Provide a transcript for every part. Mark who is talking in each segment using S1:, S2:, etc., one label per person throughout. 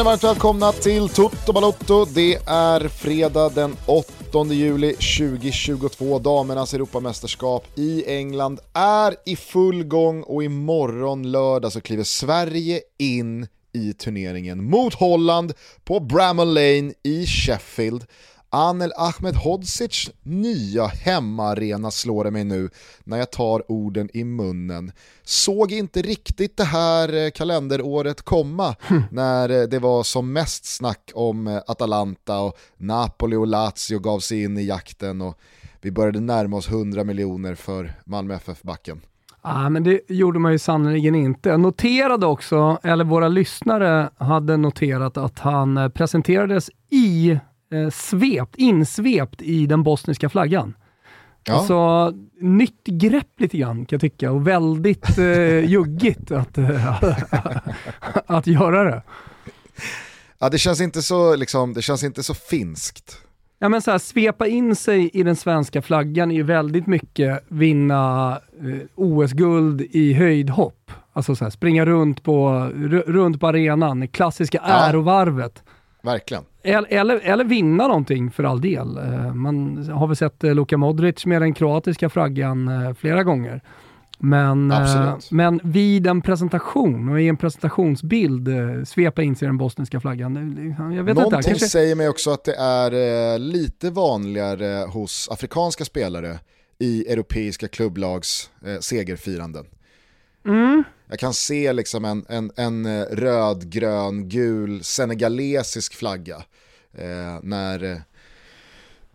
S1: ni varmt välkomna till Toto Balotto. Det är fredag den 8 juli 2022. Damernas Europamästerskap i England är i full gång och imorgon lördag så kliver Sverige in i turneringen mot Holland på Bramall Lane i Sheffield. Anel Ahmedhodzics nya hemmaarena slår det mig nu när jag tar orden i munnen. Såg inte riktigt det här eh, kalenderåret komma hm. när eh, det var som mest snack om eh, Atalanta och Napoli och Lazio gav sig in i jakten och vi började närma oss 100 miljoner för Malmö FF-backen.
S2: Ja, men det gjorde man ju sannerligen inte. Jag noterade också, eller våra lyssnare hade noterat att han presenterades i eh, svept, insvept i den bostniska flaggan. Ja. Alltså, nytt grepp lite grann kan jag tycka och väldigt eh, juggigt att, äh, att göra det.
S1: Ja, det känns inte så, liksom, det känns inte så finskt.
S2: Ja, men så här, svepa in sig i den svenska flaggan är ju väldigt mycket vinna eh, OS-guld i höjdhopp. Alltså så här, springa runt på, runt på arenan, klassiska ja. ärovarvet.
S1: Verkligen.
S2: Eller, eller vinna någonting för all del. Eh, man har väl sett eh, Luka Modric med den kroatiska flaggan eh, flera gånger. Men, men vid en presentation och i en presentationsbild svepa in sig den bostniska flaggan.
S1: Jag vet Någonting inte, kanske... säger mig också att det är lite vanligare hos afrikanska spelare i europeiska klubblags segerfiranden. Mm. Jag kan se liksom en, en, en eh, röd, grön, gul senegalesisk flagga eh, när, eh,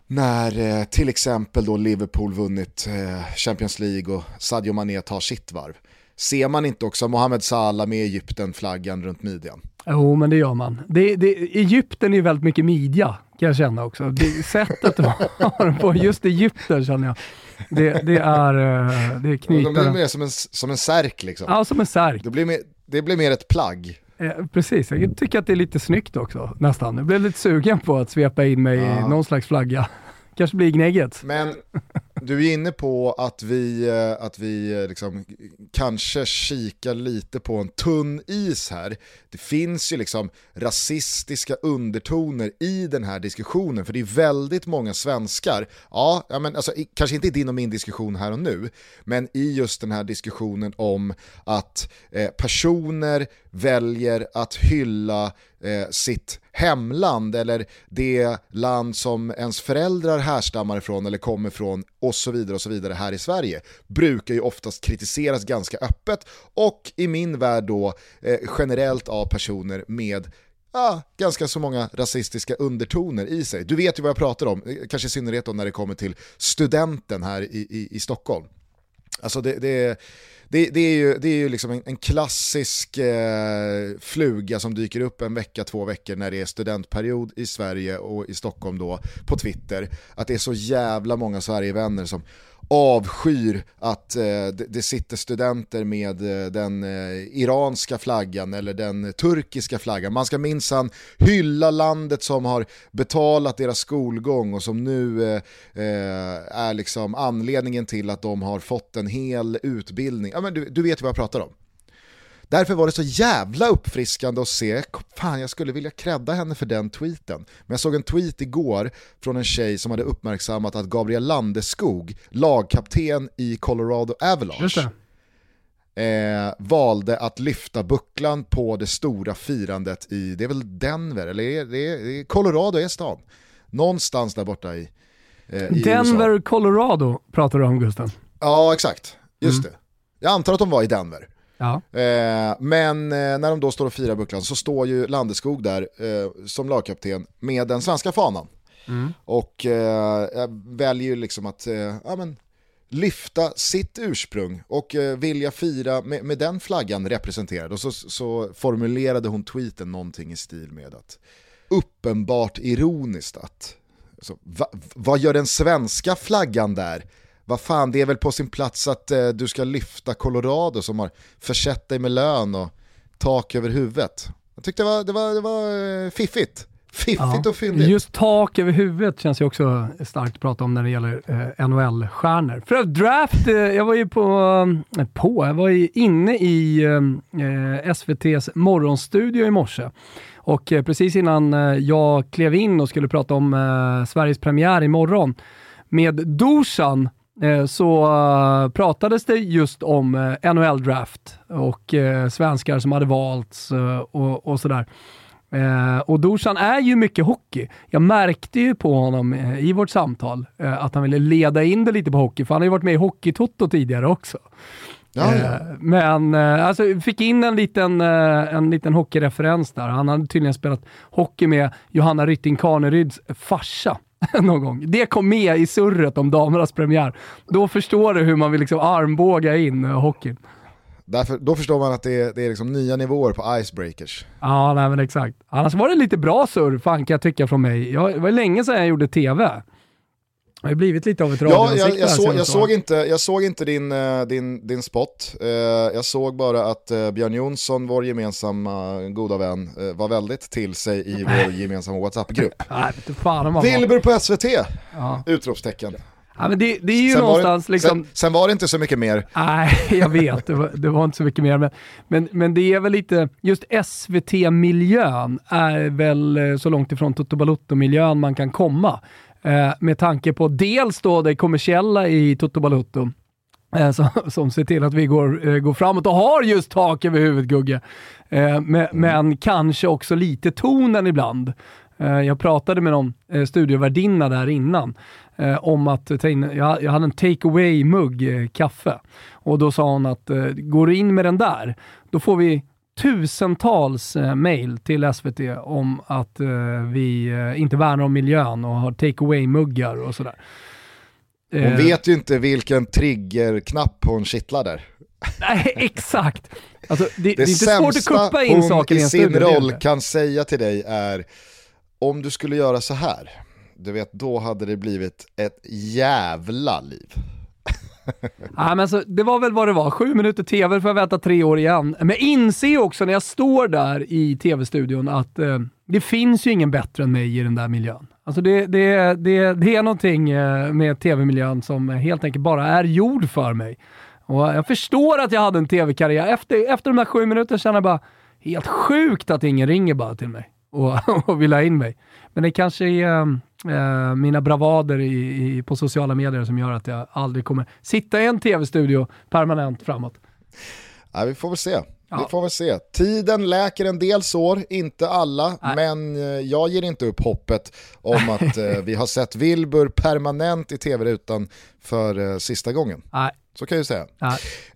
S1: när eh, till exempel då Liverpool vunnit eh, Champions League och Sadio Mané tar sitt varv. Ser man inte också Mohamed Salah med Egypten-flaggan runt midjan?
S2: Jo, men det gör man. Det, det, Egypten är ju väldigt mycket midja, kan jag känna också. Det, sättet du har på just Egypten känner jag. Det, det är, eh, det är knytaren.
S1: De blir mer som en, som en särk liksom.
S2: Ja, som en särk.
S1: Det blir mer, det blir mer ett plagg.
S2: Eh, precis, jag tycker att det är lite snyggt också nästan. Jag blev lite sugen på att svepa in mig ja. i någon slags flagga. Kanske blir gnägget.
S1: Men du är inne på att vi, eh, att vi eh, liksom kanske kikar lite på en tunn is här. Det finns ju liksom rasistiska undertoner i den här diskussionen, för det är väldigt många svenskar, ja, ja men alltså, kanske inte i din och min diskussion här och nu, men i just den här diskussionen om att eh, personer väljer att hylla eh, sitt hemland eller det land som ens föräldrar härstammar ifrån eller kommer ifrån och så vidare och så vidare här i Sverige brukar ju oftast kritiseras ganska öppet och i min värld då eh, generellt av personer med ah, ganska så många rasistiska undertoner i sig. Du vet ju vad jag pratar om, eh, kanske i synnerhet då när det kommer till studenten här i, i, i Stockholm. Alltså det, det det, det, är ju, det är ju liksom en, en klassisk eh, fluga som dyker upp en vecka, två veckor när det är studentperiod i Sverige och i Stockholm då på Twitter. Att det är så jävla många Sverigevänner som avskyr att eh, det, det, sitter studenter med eh, den eh, iranska flaggan eller den turkiska flaggan. Man ska minsann hylla landet som har betalat deras skolgång och som nu eh, eh, är liksom anledningen till att de har fått en hel utbildning. Ja, men du, du vet vad jag pratar om. Därför var det så jävla uppfriskande att se, fan jag skulle vilja credda henne för den tweeten. Men jag såg en tweet igår från en tjej som hade uppmärksammat att Gabriel Landeskog, lagkapten i Colorado Avalanche, eh, valde att lyfta bucklan på det stora firandet i, det är väl Denver, eller är det, är, Colorado är stan. Någonstans där borta i,
S2: eh, i Denver, USA. Colorado pratar du om Gusten.
S1: Ja, exakt. Just mm. det. Jag antar att de var i Denver. Ja. Eh, men eh, när de då står och firar bucklan så står ju Landeskog där eh, som lagkapten med den svenska fanan. Mm. Och eh, väljer ju liksom att ja, men, lyfta sitt ursprung och vilja fira med, med den flaggan representerad. Och så, så formulerade hon tweeten någonting i stil med att uppenbart ironiskt att alltså, va, vad gör den svenska flaggan där? Vad fan, det är väl på sin plats att eh, du ska lyfta Colorado som har försett dig med lön och tak över huvudet. Jag tyckte det var, det var, det var eh, fiffigt. Fiffigt ja. och fyndigt.
S2: Just tak över huvudet känns ju också starkt att prata om när det gäller eh, NHL-stjärnor. För draft, eh, jag var ju på, eh, på, jag var ju inne i eh, SVTs morgonstudio i morse. Och eh, precis innan eh, jag klev in och skulle prata om Sveriges premiär imorgon med Dusan så pratades det just om NHL-draft och svenskar som hade valts och, och sådär. Eh, och Dorsan är ju mycket hockey. Jag märkte ju på honom eh, i vårt samtal eh, att han ville leda in det lite på hockey, för han har ju varit med i Hockeytoto tidigare också. Ja, ja. Eh, men eh, alltså, fick in en liten, eh, en liten hockeyreferens där. Han hade tydligen spelat hockey med Johanna Rytting Kaneryds farsa någon gång. Det kom med i surret om damernas premiär. Då förstår du hur man vill liksom armbåga in hockeyn.
S1: Därför, då förstår man att det är, det är liksom nya nivåer på icebreakers.
S2: Ja, nej, men exakt. Annars var det lite bra surr, fan kan jag tycka från mig. Jag, det var länge sedan jag gjorde TV. Har ju blivit lite av ett
S1: Ja, jag, jag, såg, jag, såg inte, jag såg inte din, eh, din, din spot. Uh, jag såg bara att uh, Björn Jonsson, vår gemensamma goda vän, var väldigt till sig i vår gemensamma WhatsApp-grupp. Wilbur på SVT! Ja. Utropstecken.
S2: Ja, men det, det är ju sen någonstans
S1: var
S2: det, liksom...
S1: Sen, sen, var det inte så mycket mer.
S2: Nej, jag vet. Det var, det var inte så mycket mer. Men, men, men, det är väl lite, just SVT-miljön är väl eh, så långt ifrån Toto Balutto-miljön man kan komma. Eh, med tanke på dels då det kommersiella i Toto Balutto, eh, som, som ser till att vi går, eh, går framåt och har just tak över huvudet Gugge. Men, mm. men kanske också lite tonen ibland. Jag pratade med någon studiovärdinna där innan om att ta in, jag, jag hade en take away-mugg kaffe och då sa hon att går du in med den där, då får vi tusentals eh, mail till SVT om att eh, vi eh, inte värnar om miljön och har take away-muggar och sådär.
S1: Hon eh, vet ju inte vilken triggerknapp hon kittlar där.
S2: Nej, exakt. Alltså, det, det, det är inte svårt att kuppa in saker i en
S1: sin roll kan säga till dig är, om du skulle göra så här, du vet då hade det blivit ett jävla liv.
S2: ja, men så, det var väl vad det var, sju minuter tv för att vänta tre år igen. Men jag inser också när jag står där i tv-studion att eh, det finns ju ingen bättre än mig i den där miljön. Alltså det, det, det, det är någonting eh, med tv-miljön som helt enkelt bara är gjord för mig. Och jag förstår att jag hade en tv-karriär. Efter, efter de här sju minuterna känner jag bara, helt sjukt att ingen ringer bara till mig och, och vill ha in mig. Men det kanske är eh, eh, mina bravader i, i, på sociala medier som gör att jag aldrig kommer sitta i en tv-studio permanent framåt.
S1: Ja, vi får väl se. Ja. Vi får väl se. Tiden läker en del sår, inte alla, Nej. men eh, jag ger inte upp hoppet om att eh, vi har sett Wilbur permanent i tv-rutan för eh, sista gången.
S2: Nej.
S1: Så kan jag säga.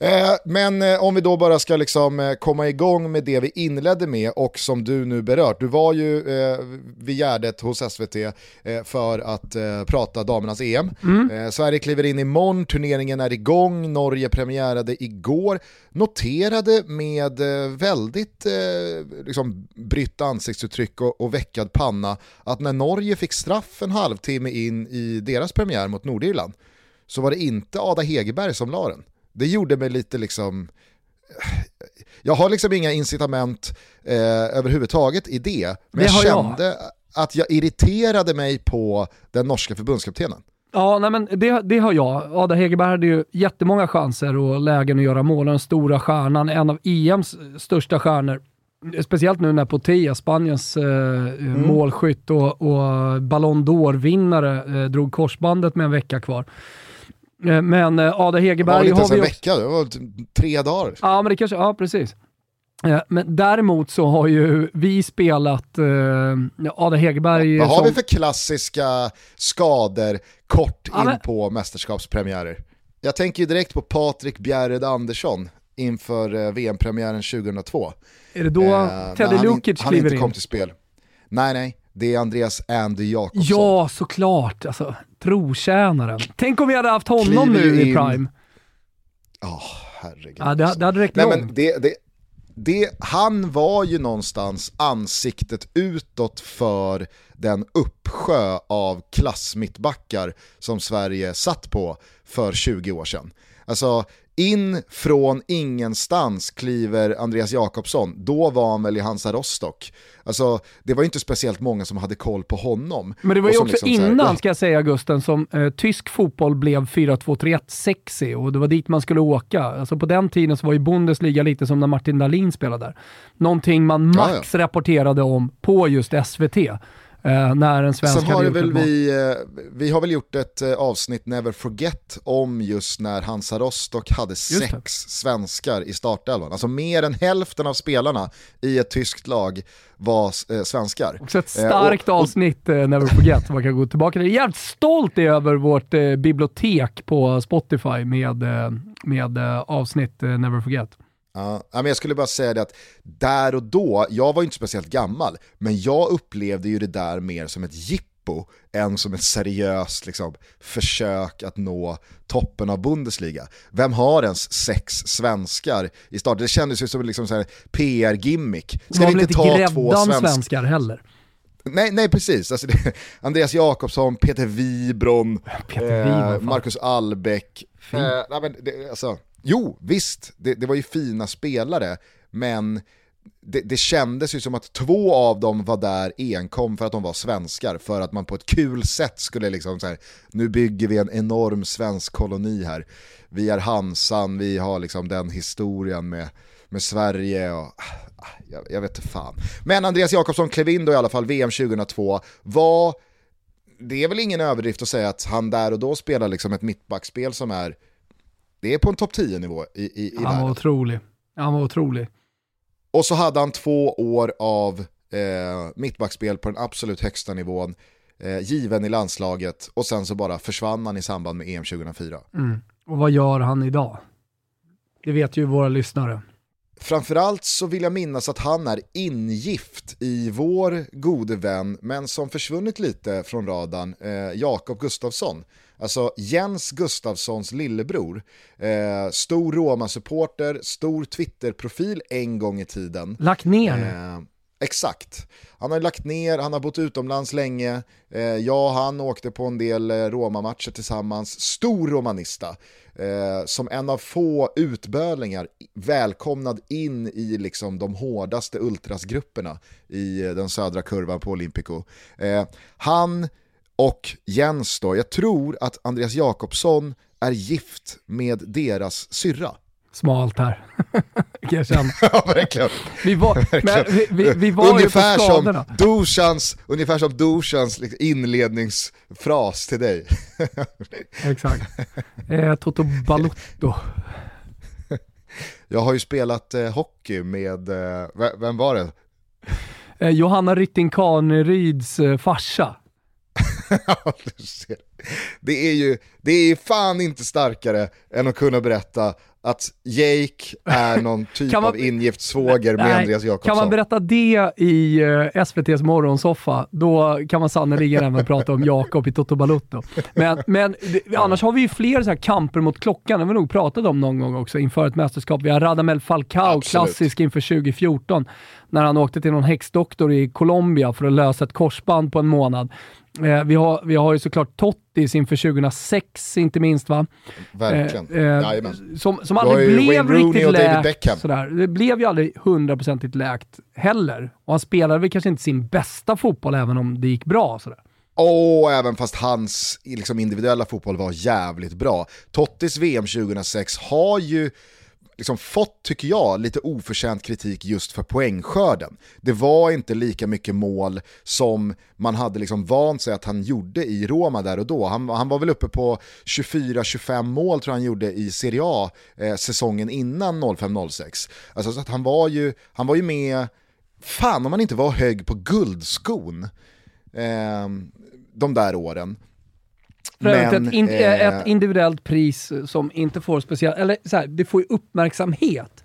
S1: Eh, men eh, om vi då bara ska liksom, eh, komma igång med det vi inledde med och som du nu berört. Du var ju eh, vid Gärdet hos SVT eh, för att eh, prata damernas EM. Mm. Sverige kliver in imorgon, turneringen är igång, Norge premiärade igår. Noterade med väldigt liksom, brytt ansiktsuttryck och, och veckad panna att när Norge fick straff en halvtimme in i deras premiär mot Nordirland så var det inte Ada Hegerberg som la den. Det gjorde mig lite liksom, jag har liksom inga incitament eh, överhuvudtaget i det, men det jag kände jag. att jag irriterade mig på den norska förbundskaptenen.
S2: Ja, nej men det, det har jag. Ada Hegerberg hade ju jättemånga chanser och lägen att göra mål. Den stora stjärnan, en av EMs största stjärnor. Speciellt nu när Potea, Spaniens eh, mm. målskytt och, och Ballon d'Or-vinnare, eh, drog korsbandet med en vecka kvar. Eh, men eh, Ada Hegerberg har vi...
S1: Inte ens en vecka, det var tre dagar.
S2: Ja, men det kanske, ja precis. Eh, men däremot så har ju vi spelat eh, Ada Hegerberg...
S1: Vad har som... vi för klassiska skador kort ja, in men... på mästerskapspremiärer? Jag tänker ju direkt på Patrik Bjärred Andersson inför VM-premiären 2002.
S2: Är det då eh, Teddy Lukic kliver in? Han inte
S1: kom till spel. Nej, nej. Det är Andreas Andy Jakobsson.
S2: Ja, såklart. Alltså, trotjänaren. Tänk om vi hade haft honom Kliver nu i Prime.
S1: Ja, oh, herregud.
S2: Ja, det, det hade räckt Nej,
S1: men det, det, det, Han var ju någonstans ansiktet utåt för den uppsjö av klassmittbackar som Sverige satt på för 20 år sedan. Alltså in från ingenstans kliver Andreas Jakobsson, då var han väl i Hansa Rostock. Alltså det var ju inte speciellt många som hade koll på honom.
S2: Men det var ju också liksom innan, här, ska jag säga Gusten, som eh, tysk fotboll blev 4-2-3-1 sexy och det var dit man skulle åka. Alltså på den tiden så var ju Bundesliga lite som när Martin Dahlin spelade där. Någonting man max ja, ja. rapporterade om på just SVT. Eh, när en svensk
S1: Sen har väl vi, eh, vi har väl gjort ett eh, avsnitt Never Forget om just när Hansa Rostock hade sex svenskar i startelvan. Alltså mer än hälften av spelarna i ett tyskt lag var eh, svenskar.
S2: Också ett starkt och, och, avsnitt, eh, Never Forget, man kan gå tillbaka till. Jag är jävligt stolt över vårt eh, bibliotek på Spotify med, med avsnitt Never Forget.
S1: Ja, men jag skulle bara säga det att där och då, jag var inte speciellt gammal, men jag upplevde ju det där mer som ett jippo än som ett seriöst liksom, försök att nå toppen av Bundesliga. Vem har ens sex svenskar i start? Det kändes ju som liksom en PR-gimmick.
S2: Ska vi inte ta två svenskar? svenskar heller.
S1: Nej, nej precis. Alltså det, Andreas Jakobsson, Peter Wibron, Peter eh, Marcus Albeck. Eh, nej, men det, alltså, Jo, visst, det, det var ju fina spelare, men det, det, kändes ju som att två av dem var där enkom för att de var svenskar, för att man på ett kul sätt skulle liksom så här, nu bygger vi en enorm svensk koloni här. Vi är Hansan, vi har liksom den historien med, med Sverige och jag, jag vet inte fan. Men Andreas Jakobsson klev in då i alla fall, VM 2002, var, det är väl ingen överdrift att säga att han där och då spelar liksom ett mittbackspel som är det är på en topp 10-nivå i, i, i
S2: Han världen. var otrolig. Han var otrolig.
S1: Och så hade han två år av eh, mittbackspel på den absolut högsta nivån, eh, given i landslaget och sen så bara försvann han i samband med EM 2004.
S2: Mm. Och vad gör han idag? Det vet ju våra lyssnare.
S1: Framförallt så vill jag minnas att han är ingift i vår gode vän, men som försvunnit lite från radarn, eh, Jakob Gustafsson. Alltså Jens Gustafssons lillebror, eh, stor Roma-supporter, stor Twitter-profil en gång i tiden.
S2: Lagt ner eh,
S1: Exakt. Han har lagt ner, han har bott utomlands länge. Eh, jag och han åkte på en del eh, Roma-matcher tillsammans. Stor romanista. Eh, som en av få utbölingar välkomnad in i liksom de hårdaste ultrasgrupperna i eh, den södra kurvan på Olympico. Eh, han och Jens då, jag tror att Andreas Jakobsson är gift med deras syrra.
S2: Smalt här, kan jag
S1: känna. ja, verkligen.
S2: Vi var. Men, vi, vi, vi var ungefär ju på skadorna.
S1: Som Dushans, ungefär som Dushans liksom inledningsfras till dig.
S2: Exakt. Eh, Toto Balutto.
S1: Jag har ju spelat eh, hockey med, eh, vem var det?
S2: Eh, Johanna Rytting Kaneryds eh, farsa.
S1: det är ju det är fan inte starkare än att kunna berätta att Jake är någon typ man, av ingift svåger med Andreas Jakobsson.
S2: Kan man berätta det i eh, SVTs morgonsoffa, då kan man sannerligen även prata om Jakob i Toto Balutto. Men, men annars har vi ju fler så här kamper mot klockan, det har vi nog pratat om någon gång också inför ett mästerskap. Vi har Radamel Falcao, Absolut. klassisk inför 2014, när han åkte till någon häxdoktor i Colombia för att lösa ett korsband på en månad. Eh, vi, har, vi har ju såklart Tottis inför 2006 inte minst va?
S1: Verkligen, eh, eh,
S2: Som, som aldrig blev riktigt läkt. Sådär. Det blev ju aldrig hundraprocentigt läkt heller. Och han spelade väl kanske inte sin bästa fotboll även om det gick bra. Sådär.
S1: Och även fast hans liksom, individuella fotboll var jävligt bra. Tottis VM 2006 har ju liksom fått, tycker jag, lite oförtjänt kritik just för poängskörden. Det var inte lika mycket mål som man hade liksom vant sig att han gjorde i Roma där och då. Han, han var väl uppe på 24-25 mål tror jag han gjorde i Serie A eh, säsongen innan 05-06. Alltså så att han var ju, han var ju med, fan om han inte var hög på guldskon eh, de där åren.
S2: Men, ett, in, eh, ett, individuellt pris som inte får speciellt, eller så här, det får ju uppmärksamhet.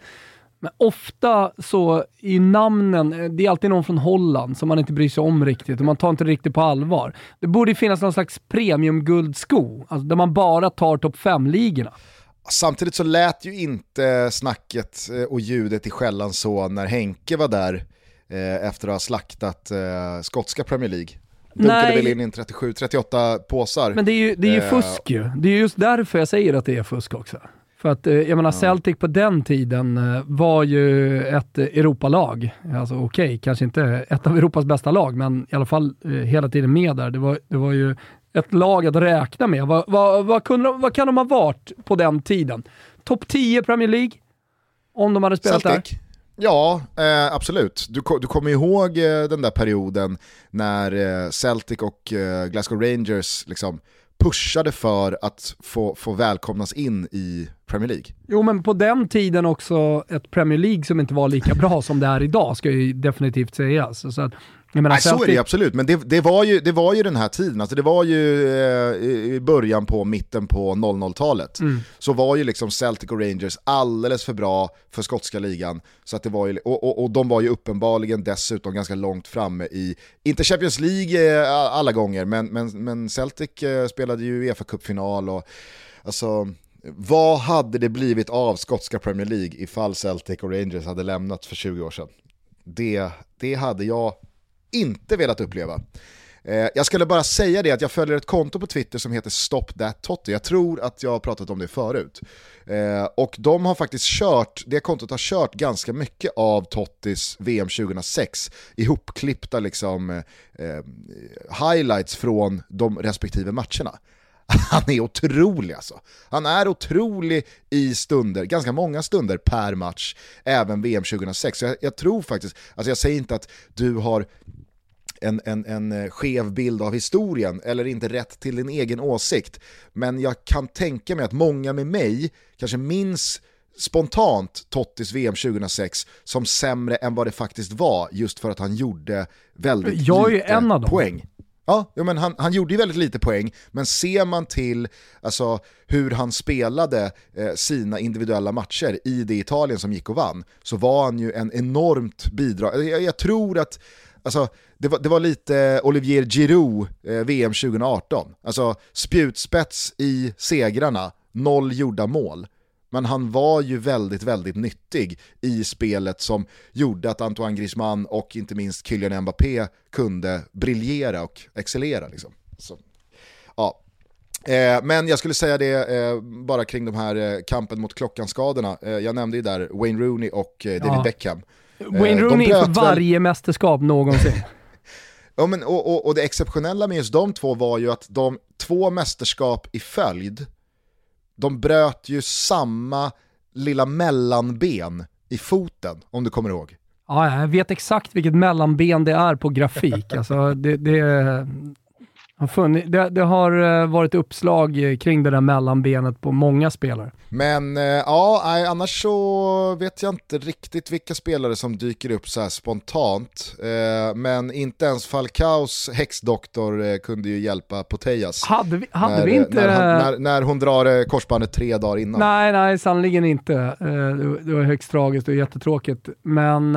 S2: Men ofta så i namnen, det är alltid någon från Holland som man inte bryr sig om riktigt och man tar inte riktigt på allvar. Det borde finnas någon slags premiumguldsko, alltså där man bara tar topp 5-ligorna.
S1: Samtidigt så lät ju inte snacket eh, och ljudet i skällan så när Henke var där eh, efter att ha slaktat eh, skotska Premier League. Dunkade Nej. väl in in 37-38 påsar.
S2: Men det är ju, det är ju eh. fusk ju. Det är just därför jag säger att det är fusk också. För att, eh, jag menar, Celtic på den tiden eh, var ju ett Europalag. Alltså okej, okay, kanske inte ett av Europas bästa lag, men i alla fall eh, hela tiden med där. Det var, det var ju ett lag att räkna med. Vad, vad, vad, kunde, vad kan de ha varit på den tiden? Topp 10 Premier League? Om de hade spelat Celtic. där?
S1: Ja, eh, absolut. Du, du kommer ihåg eh, den där perioden när eh, Celtic och eh, Glasgow Rangers liksom pushade för att få, få välkomnas in i Premier League.
S2: Jo, men på den tiden också ett Premier League som inte var lika bra som det är idag, ska ju definitivt sägas. Så att,
S1: menar, Nej, så är det absolut, men det, det, var ju, det var ju den här tiden, alltså det var ju eh, i början på mitten på 00-talet, mm. så var ju liksom Celtic och Rangers alldeles för bra för skotska ligan, så att det var ju, och, och, och de var ju uppenbarligen dessutom ganska långt framme i, inte Champions League eh, alla gånger, men, men, men Celtic eh, spelade ju Uefa-cupfinal och alltså vad hade det blivit av skotska Premier League ifall Celtic och Rangers hade lämnat för 20 år sedan? Det, det hade jag inte velat uppleva. Eh, jag skulle bara säga det att jag följer ett konto på Twitter som heter Stop That Totti. Jag tror att jag har pratat om det förut. Eh, och de har faktiskt kört, det kontot har kört ganska mycket av Tottis VM 2006, ihopklippta liksom, eh, eh, highlights från de respektive matcherna. Han är otrolig alltså. Han är otrolig i stunder, ganska många stunder per match, även VM 2006. Så jag, jag tror faktiskt, alltså jag säger inte att du har en, en, en eh, skev bild av historien eller inte rätt till din egen åsikt. Men jag kan tänka mig att många med mig kanske minns spontant Tottis VM 2006 som sämre än vad det faktiskt var just för att han gjorde väldigt jag lite en av dem. poäng. Ja men han, han gjorde ju väldigt lite poäng, men ser man till alltså, hur han spelade eh, sina individuella matcher i det Italien som gick och vann, så var han ju en enormt bidrag. Jag, jag tror att alltså, det, var, det var lite Olivier Giroud eh, VM 2018. Alltså spjutspets i segrarna, noll gjorda mål. Men han var ju väldigt, väldigt nyttig i spelet som gjorde att Antoine Griezmann och inte minst Kylian Mbappé kunde briljera och excellera. Liksom. Så, ja. Eh, men jag skulle säga det eh, bara kring de här eh, kampen mot klockanskadorna. Eh, jag nämnde ju där Wayne Rooney och eh, David ja. Beckham.
S2: Wayne Rooney för varje väl... mästerskap någonsin.
S1: Ja, men, och, och, och det exceptionella med just de två var ju att de två mästerskap i följd de bröt ju samma lilla mellanben i foten, om du kommer ihåg.
S2: Ja, jag vet exakt vilket mellanben det är på grafik. alltså, det, det, det, det, har eh, varit uppslag eh, kring det där mellanbenet på många spelare.
S1: Men eh, ja, annars så vet jag inte riktigt vilka spelare som dyker upp så här spontant. Men inte ens Falcaos häxdoktor kunde ju hjälpa Potejas.
S2: Hade vi, hade när, vi inte...
S1: När, när, när, hon drar korsbandet tre dagar innan.
S2: Nej, nej, sannerligen inte. Det var högst tragiskt och jättetråkigt. Men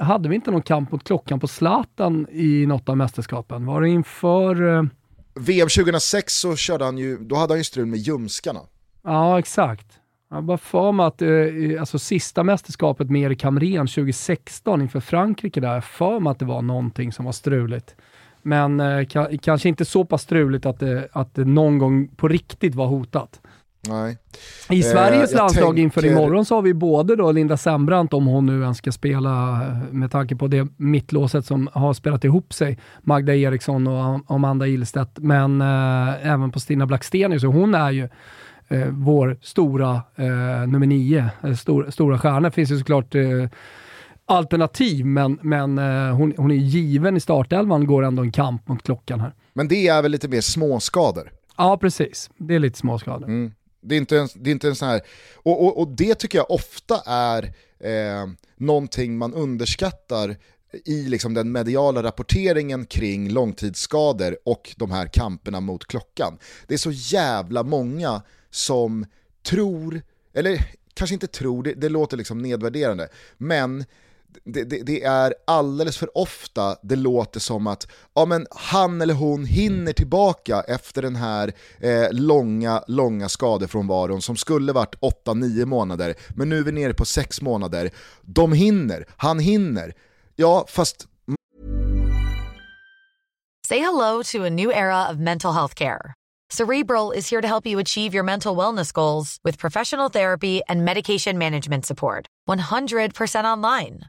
S2: hade vi inte någon kamp mot klockan på Zlatan i något av mästerskapen? Var det inför
S1: VM 2006 så körde han ju, då hade han ju strul med ljumskarna.
S2: Ja, exakt. Jag bara för mig att eh, alltså, sista mästerskapet med Erik Hamrén 2016 inför Frankrike där, jag för mig att det var någonting som var struligt. Men eh, kanske inte så pass struligt att det, att det någon gång på riktigt var hotat.
S1: Nej.
S2: I Sveriges eh, landslag tänker... inför imorgon så har vi både då Linda Sembrant, om hon nu ens ska spela, eh, med tanke på det mittlåset som har spelat ihop sig, Magda Eriksson och Amanda Ilstedt, men eh, även på Stina Blackstenius, och hon är ju eh, vår stora eh, nummer nio, eh, stor, stora stjärna. finns ju såklart alternativ, men, men hon, hon är given i startelvan, går ändå en kamp mot klockan här.
S1: Men det är väl lite mer småskador?
S2: Ja, precis. Det är lite småskador.
S1: Mm. Det är inte en, det är inte en sån här, och, och, och det tycker jag ofta är eh, någonting man underskattar i liksom den mediala rapporteringen kring långtidsskador och de här kamperna mot klockan. Det är så jävla många som tror, eller kanske inte tror, det, det låter liksom nedvärderande, men det, det, det, är alldeles för ofta det låter som att ja, men han eller hon hinner tillbaka efter den här eh, långa, långa skadefrånvaron som skulle varit 8-9 månader, men nu är vi nere på 6 månader. De hinner, han hinner. Ja, fast...
S3: Say hello to a new era of mental health care. Cerebral is here to help you achieve your mental wellness goals with professional therapy and medication management support. 100% online.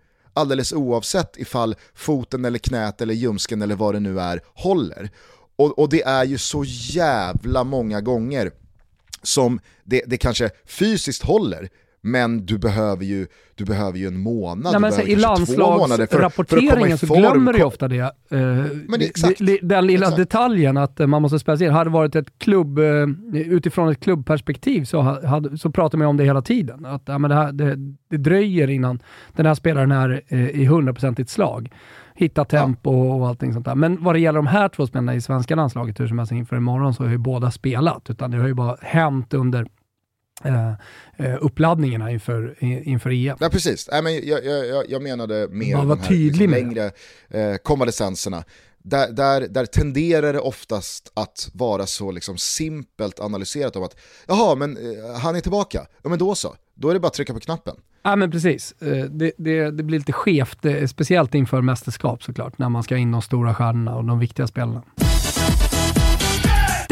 S1: Alldeles oavsett ifall foten eller knät eller ljumsken eller vad det nu är håller. Och, och det är ju så jävla många gånger som det, det kanske fysiskt håller, men du behöver ju, du behöver ju en månad,
S2: Nej, men
S1: du behöver kanske två månader för, för att komma i
S2: så
S1: form.
S2: glömmer du ofta det. Eh,
S1: det- exakt.
S2: li- Den lilla
S1: Exakt.
S2: detaljen att eh, man måste spela sig in. Hade det varit ett klubb, eh, utifrån ett klubbperspektiv så, ha- hade, så pratar man om det hela tiden. Att ja, men det, här, det, det dröjer innan den här spelaren är eh, i hundraprocentigt slag. Hitta tempo och allting sånt där. Men vad det gäller de här två spelarna i svenska landslaget, hur som helst inför imorgon, så har ju båda spelat. Utan det har ju bara hänt under eh, uppladdningarna inför, inför EM.
S1: Ja precis, Nej, men jag, jag, jag- menade mer
S2: Bara var
S1: de här
S2: tydlig med
S1: längre eh, konvalescenserna. Där, där, där tenderar det oftast att vara så liksom simpelt analyserat om att jaha, men eh, han är tillbaka, ja men då så, då är det bara att trycka på knappen.
S2: Ja men precis. Eh, Det, det, det blir lite skevt, speciellt inför mästerskap såklart, när man ska in de stora stjärnorna och de viktiga spelarna.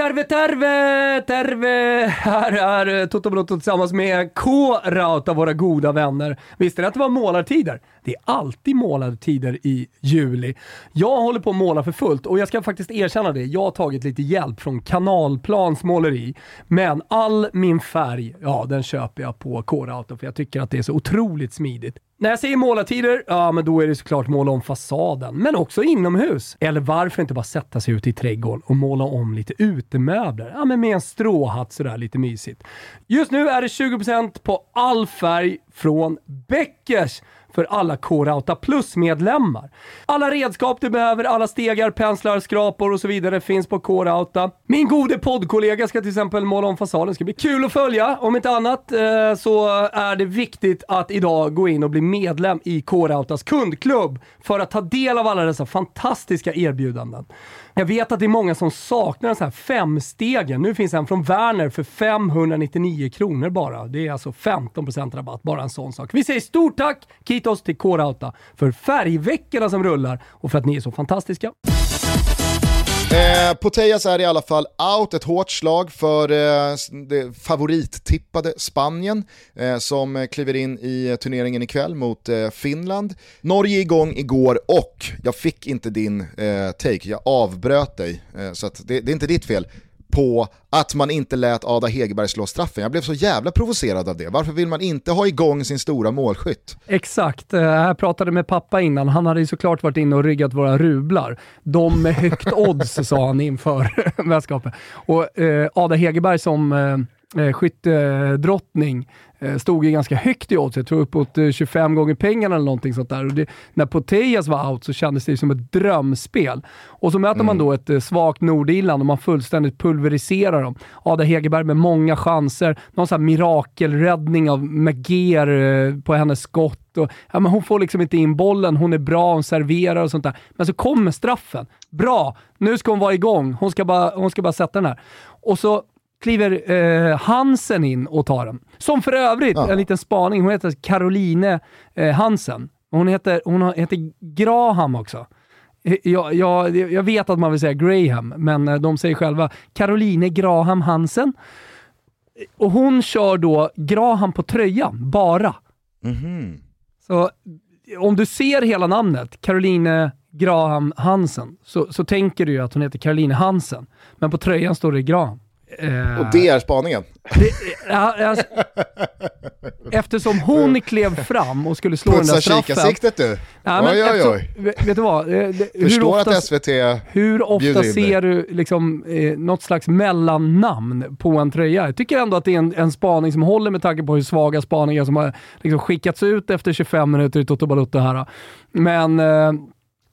S2: Terve, terve, terve! Här är eh, Toto Blotto tillsammans med K-Rauta, våra goda vänner. Visste ni att det var målartider? Det är alltid målartider i juli. Jag håller på att måla för fullt och jag ska faktiskt erkänna det. Jag har tagit lite hjälp från Kanalplans måleri. Men all min färg, ja den köper jag på K-Rauta för jag tycker att det är så otroligt smidigt. När jag säger målartider, ja men då är det såklart måla om fasaden, men också inomhus. Eller varför inte bara sätta sig ute i trädgården och måla om lite utemöbler? Ja men med en stråhatt sådär lite mysigt. Just nu är det 20% på all färg från Beckers för alla K-Rauta Plus-medlemmar. Alla redskap du behöver, alla stegar, penslar, skrapor och så vidare finns på K-Rauta. Min gode poddkollega ska till exempel måla om fasaden. Det ska bli kul att följa. Om inte annat eh, så är det viktigt att idag gå in och bli medlem i K-Rautas kundklubb för att ta del av alla dessa fantastiska erbjudanden. Jag vet att det är många som saknar den så här femstegen. Nu finns en från Werner för 599 kronor bara. Det är alltså 15% rabatt, bara en sån sak. Vi säger stort tack Kitos till K-Rauta för färgveckorna som rullar och för att ni är så fantastiska.
S1: Eh, Potejas är i alla fall out, ett hårt slag för eh, det favorittippade Spanien eh, som kliver in i turneringen ikväll mot eh, Finland. Norge igång igår och jag fick inte din eh, take, jag avbröt dig, eh, så att det, det är inte ditt fel på att man inte lät Ada Hegerberg slå straffen. Jag blev så jävla provocerad av det. Varför vill man inte ha igång sin stora målskytt?
S2: Exakt. Eh, Jag pratade med pappa innan. Han hade ju såklart varit inne och ryggat våra rublar. De med högt odds, sa han inför mästerskapet. Och eh, Ada Hegerberg som eh, eh, skyttedrottning eh, stod ju ganska högt i odds. Jag tror uppåt eh, 25 gånger pengarna eller någonting sånt där. Och det, när Potejas var out så kändes det som ett drömspel. Och så möter man då ett eh, svagt Nordirland och man fullständigt pulveriserar dem. Ada Hegerberg med många chanser, någon sån här mirakelräddning av Maguer eh, på hennes skott. Och, ja, men hon får liksom inte in bollen, hon är bra, hon serverar och sånt där. Men så kommer straffen. Bra, nu ska hon vara igång. Hon ska bara, hon ska bara sätta den här. Och så kliver eh, Hansen in och tar den. Som för övrigt,
S1: Ja.
S2: en liten spaning, hon heter Caroline eh, Hansen. Hon heter, hon heter Graham också. jag, jag, jag vet att man vill säga Graham, men eh, de säger själva Caroline Graham Hansen. Och hon kör då Graham på tröjan, bara.
S1: Mhm.
S2: Så om du ser hela namnet, Caroline Graham Hansen, så, så tänker du ju att hon heter Caroline Hansen. Men på tröjan står det Graham. Eh,
S1: Och det är spaningen.
S2: det, alltså, eftersom hon klev fram och skulle slå den där
S1: Putsa
S2: straffen.
S1: kikarsiktet du.
S2: Ja, men
S1: oj, oj,
S2: eftersom-
S1: oj.
S2: Vet vet du vad? Eh,
S1: Förstår
S2: ofta,
S1: att SVT
S2: hur ofta ser du liksom, eh, något slags mellannamn på en tröja? Jag tycker ändå att det är en, en spaning som håller med tanke på hur svaga spaningar som har liksom, skickats ut efter 25 minuter i Toto Balotto här. Men eh,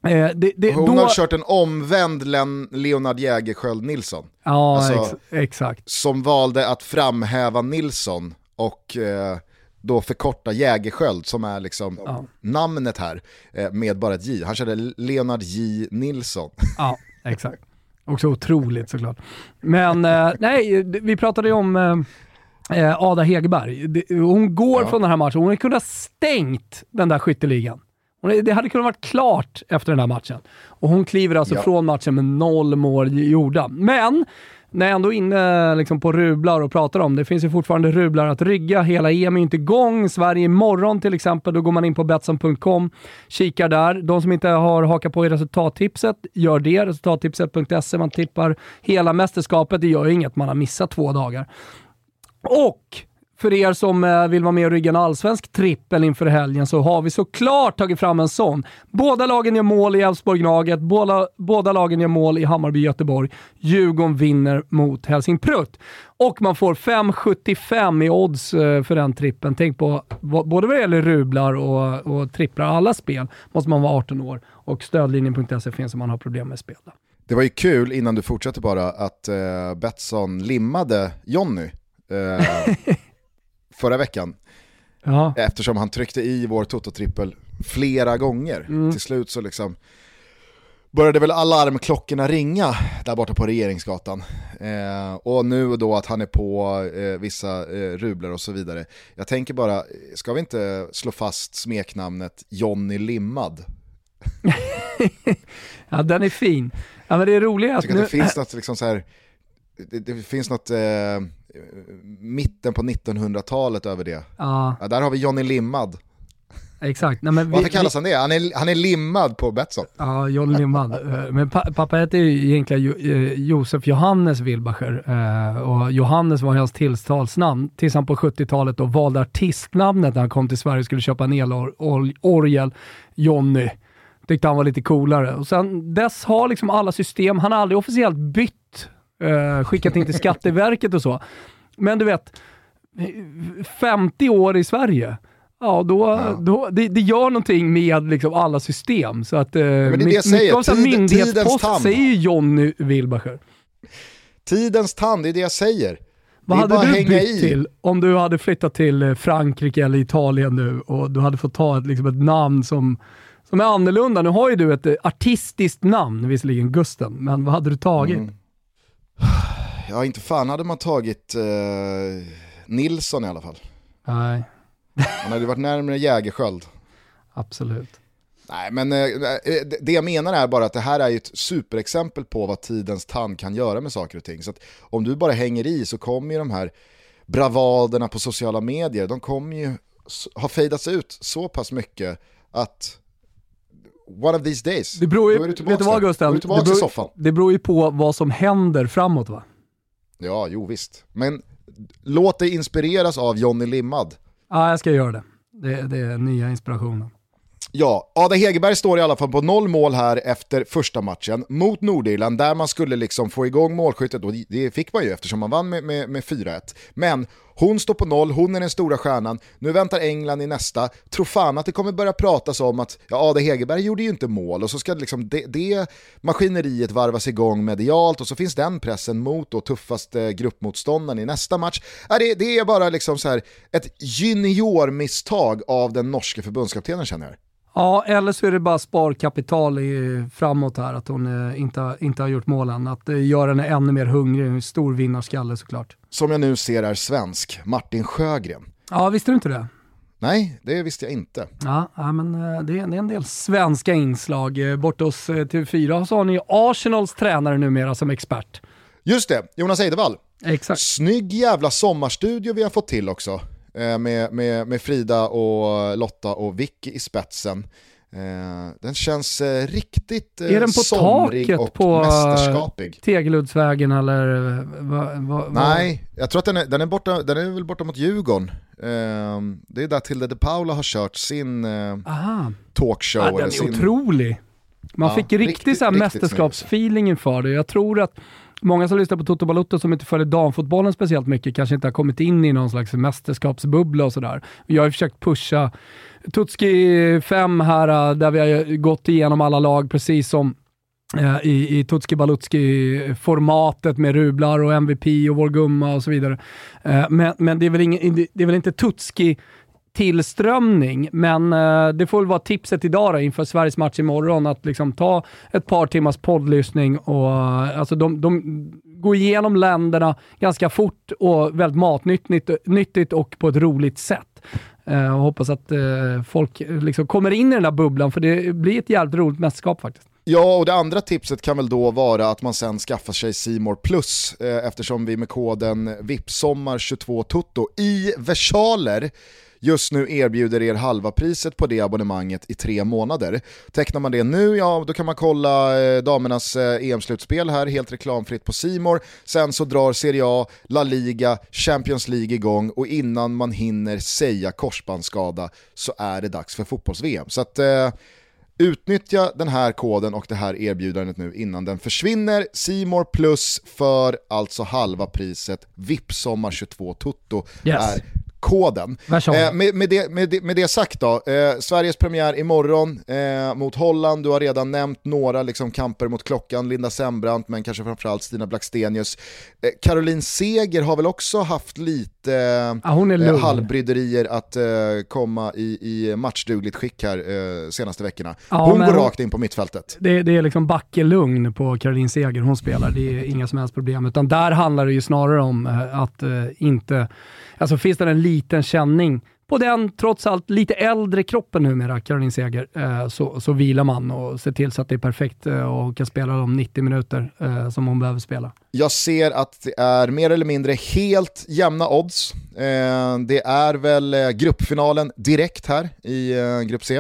S2: eh, det, det,
S1: Hon
S2: då...
S1: har kört en omvänd Len Leonard Jägerskiöld Nilsson.
S2: Ja,
S1: Alltså-
S2: ex, exakt.
S1: Som valde att framhäva Nilsson och eh, då förkorta Jägerskiöld som är liksom
S2: Ja.
S1: namnet här eh, med bara ett J. Han körde Leonard J Nilsson.
S2: Ja, exakt. Också otroligt såklart. Men eh, nej, vi pratade ju om eh, eh, Ada Hegerberg. Hon går
S1: Ja.
S2: från den här matchen. Hon hade kunnat stängt den där skytteligan. Det hade kunnat varit klart efter den här matchen. Och hon kliver alltså
S1: Ja.
S2: från matchen med noll mål gjorda. Men när jag ändå är inne liksom på rublar och pratar om det, finns ju fortfarande rublar att rygga. Hela EM är ju inte igång. Sverige imorgon till exempel, då går man in på Betsson.com, kikar där. De som inte har hakat på i resultattipset, gör det. Resultattipset.se, man tippar hela mästerskapet. Det gör ju inget, man har missat två dagar. Och för er som eh, vill vara med och rygga en allsvensk trippel inför helgen så har vi såklart tagit fram en sån. Båda lagen gör mål i Elfsborg-Gnaget, båda, båda lagen gör mål i Hammarby-Göteborg. Djurgården vinner mot Helsingprutt. Och man får 5,75 i odds eh, för den trippen. Tänk på, både vad det gäller rublar och, och tripplar, alla spel måste man vara 18 år. Och stödlinjen.se finns om man har problem med spel.
S1: Det var ju kul innan du fortsatte bara att eh, Betsson limmade Jonny eh, förra veckan.
S2: Ja,
S1: Eftersom han tryckte i vår Toto-trippel flera gånger.
S2: Mm.
S1: Till slut så liksom började väl alarmklockorna ringa där borta på Regeringsgatan. Eh, och nu då att han är på eh, vissa eh, rublar och så vidare. Jag tänker bara, ska vi inte slå fast smeknamnet Jonny Limmad?
S2: ja den är fin. Ja, men det är roliga att nu...
S1: att det finns något liksom så här, det, det finns något eh, mitten på 1900-talet över det.
S2: Ja,
S1: Ja, där har vi Jonny Limmad.
S2: exakt. Nej, men vi-
S1: Varför kallas han det? Han är, han är limmad på Betsson.
S2: Ja, John Lindman. Eh, Men pa pappa heter ju egentligen jo eh, Josef Johannes Wilbacher eh, och Johannes var hans tilltalsnamn tills han på 70-talet då valde artistnamnet när han kom till Sverige och skulle köpa en elorgel, Jonny. Tyckte han var lite coolare. Och sen dess har liksom alla system, han har aldrig officiellt bytt, eh, skickat in till Skatteverket och så. Men du vet, 50 år i Sverige, ja då,
S1: Ja.
S2: då det, det gör någonting med liksom alla system. Så att, eh,
S1: det är det jag säger, tid-
S2: myndighetspost säger ju Jonny Wilbacher.
S1: Tidens tand, det är det jag säger.
S2: Vad hade du bytt
S1: i.
S2: till om du hade flyttat till eh, Frankrike eller Italien nu och du hade fått ta ett, liksom ett namn som, som är annorlunda? Nu har ju du ett artistiskt namn, visserligen Gusten, men vad hade du tagit?
S1: Mm. Ja, inte fan hade man tagit eh, Nilsson i alla fall.
S2: Nej,
S1: Han hade varit närmare Jägerskiöld.
S2: absolut.
S1: Nej, men eh, det- det jag menar är bara att det här är ju ett superexempel på vad tidens tand kan göra med saker och ting. Så att om du bara hänger i så kommer ju de här bravaderna på sociala medier, de kommer ju ha fejdats ut så pass mycket att one of these days,
S2: Det beror ju,
S1: då är du
S2: vet
S1: tillbaka,
S2: du vad Gusten?
S1: du tillbaka
S2: det, beror,
S1: i soffan.
S2: det beror ju på vad som händer framåt va?
S1: Ja, jo visst. Men låt dig inspireras av Johnny Limmad.
S2: Ja, jag ska göra det. Det, det är nya inspirationen.
S1: Ja, Ada Hegerberg står i alla fall på noll mål här efter första matchen mot Nordirland där man skulle liksom få igång målskyttet och det fick man ju eftersom man vann med, med, med 4-1. Men hon står på noll, hon är den stora stjärnan, nu väntar England i nästa. Tror fan att det kommer börja pratas om att ja, Ada Hegerberg gjorde ju inte mål och så ska liksom det, det maskineriet varvas igång medialt och så finns den pressen mot då tuffaste gruppmotståndaren i nästa match. Ja, det, det är bara liksom så här ett juniormisstag av den norske förbundskaptenen känner jag.
S2: Ja, eller så är det bara sparkapital i, framåt här, att hon eh, inte, inte har gjort målen. Att eh, göra henne ännu mer hungrig, en stor vinnarskalle såklart.
S1: som jag nu ser är svensk, Martin Sjögren.
S2: Ja, visste du inte det?
S1: Nej, det visste jag inte.
S2: Ja, ja men eh, det är, det är en del svenska inslag. Eh, Borta hos eh, TV4 så har ni Arsenals tränare numera som expert.
S1: Just det, Jonas Eidevall.
S2: Exakt.
S1: Snygg jävla sommarstudio vi har fått till också. Med, med, med Frida och Lotta och Vicky i spetsen. Den känns riktigt
S2: Är den på
S1: somrig
S2: taket
S1: och
S2: på
S1: mästerskapig.
S2: Tegeluddsvägen eller? Va, va,
S1: Nej, jag tror att den är, den är, borta, den är väl borta mot Djurgården. Det är där Tilde de Paula har kört sin
S2: Aha.
S1: talkshow.
S2: Ja, den är
S1: sin...
S2: otrolig. Man
S1: Ja,
S2: fick riktigt,
S1: riktigt,
S2: så här
S1: riktigt
S2: mästerskapsfeeling inför det. Jag tror att många som lyssnar på Toto Balotto som inte följer damfotbollen speciellt mycket kanske inte har kommit in i någon slags mästerskapsbubbla och sådär. Jag har försökt pusha Tutski 5 här, äh, där vi har gått igenom alla lag precis som äh, i, i Tutski Balutski-formatet med Rublar och MVP och Vår Gumma och så vidare. Äh, men, men det, är väl ingen, det är väl inte Tutski tillströmning, men eh, det får väl vara tipset idag då, inför Sveriges match imorgon, att liksom ta ett par timmars poddlyssning och eh, alltså de, de går igenom länderna ganska fort och väldigt matnyttigt och på ett roligt sätt. Eh, och hoppas att eh, folk liksom kommer in i den där bubblan, för det blir ett jävligt roligt mästerskap faktiskt.
S1: Ja, och det andra tipset kan väl då vara att man sen skaffar sig Simor Plus eh, eftersom vi med koden VIPSOMMAR22TOTO i versaler just nu erbjuder er halva priset på det abonnemanget i tre månader. Tecknar man det nu, ja då kan man kolla eh, damernas eh, EM-slutspel här helt reklamfritt på Simor. Sen så drar Serie A, La Liga, Champions League igång och innan man hinner säga korsbandsskada så är det dags för fotbolls-VM. Så att eh, Utnyttja den här koden och det här erbjudandet nu innan den försvinner. Simor Plus för alltså halva priset. VIPSOMMAR 22 Tutto
S2: Yes.
S1: är koden. Eh, med, med, det, med, det, med det sagt då, eh, Sveriges premiär imorgon eh, mot Holland, du har redan nämnt några liksom, kamper mot klockan, Linda Sembrant men kanske framförallt Stina Blackstenius. Eh, Caroline Seger har väl också haft lite eh,
S2: lugn.
S1: halvbryderier att eh, komma i, i matchdugligt skick här eh, senaste veckorna.
S2: Ja,
S1: Hon går rakt in på mittfältet.
S2: Det, det är liksom backelugn på Caroline Seger hon spelar. Det är inga som helst problem. Utan där handlar det ju snarare om eh, att inte... Alltså finns det en liten känning på den trots allt lite äldre kroppen numera, Caroline Seger, eh, så, så vilar man och ser till så att det är perfekt eh, och kan spela de 90 minuter eh, som hon behöver spela.
S1: Jag ser att det är mer eller mindre helt jämna odds. Eh, det är väl eh, gruppfinalen direkt här i eh, grupp C,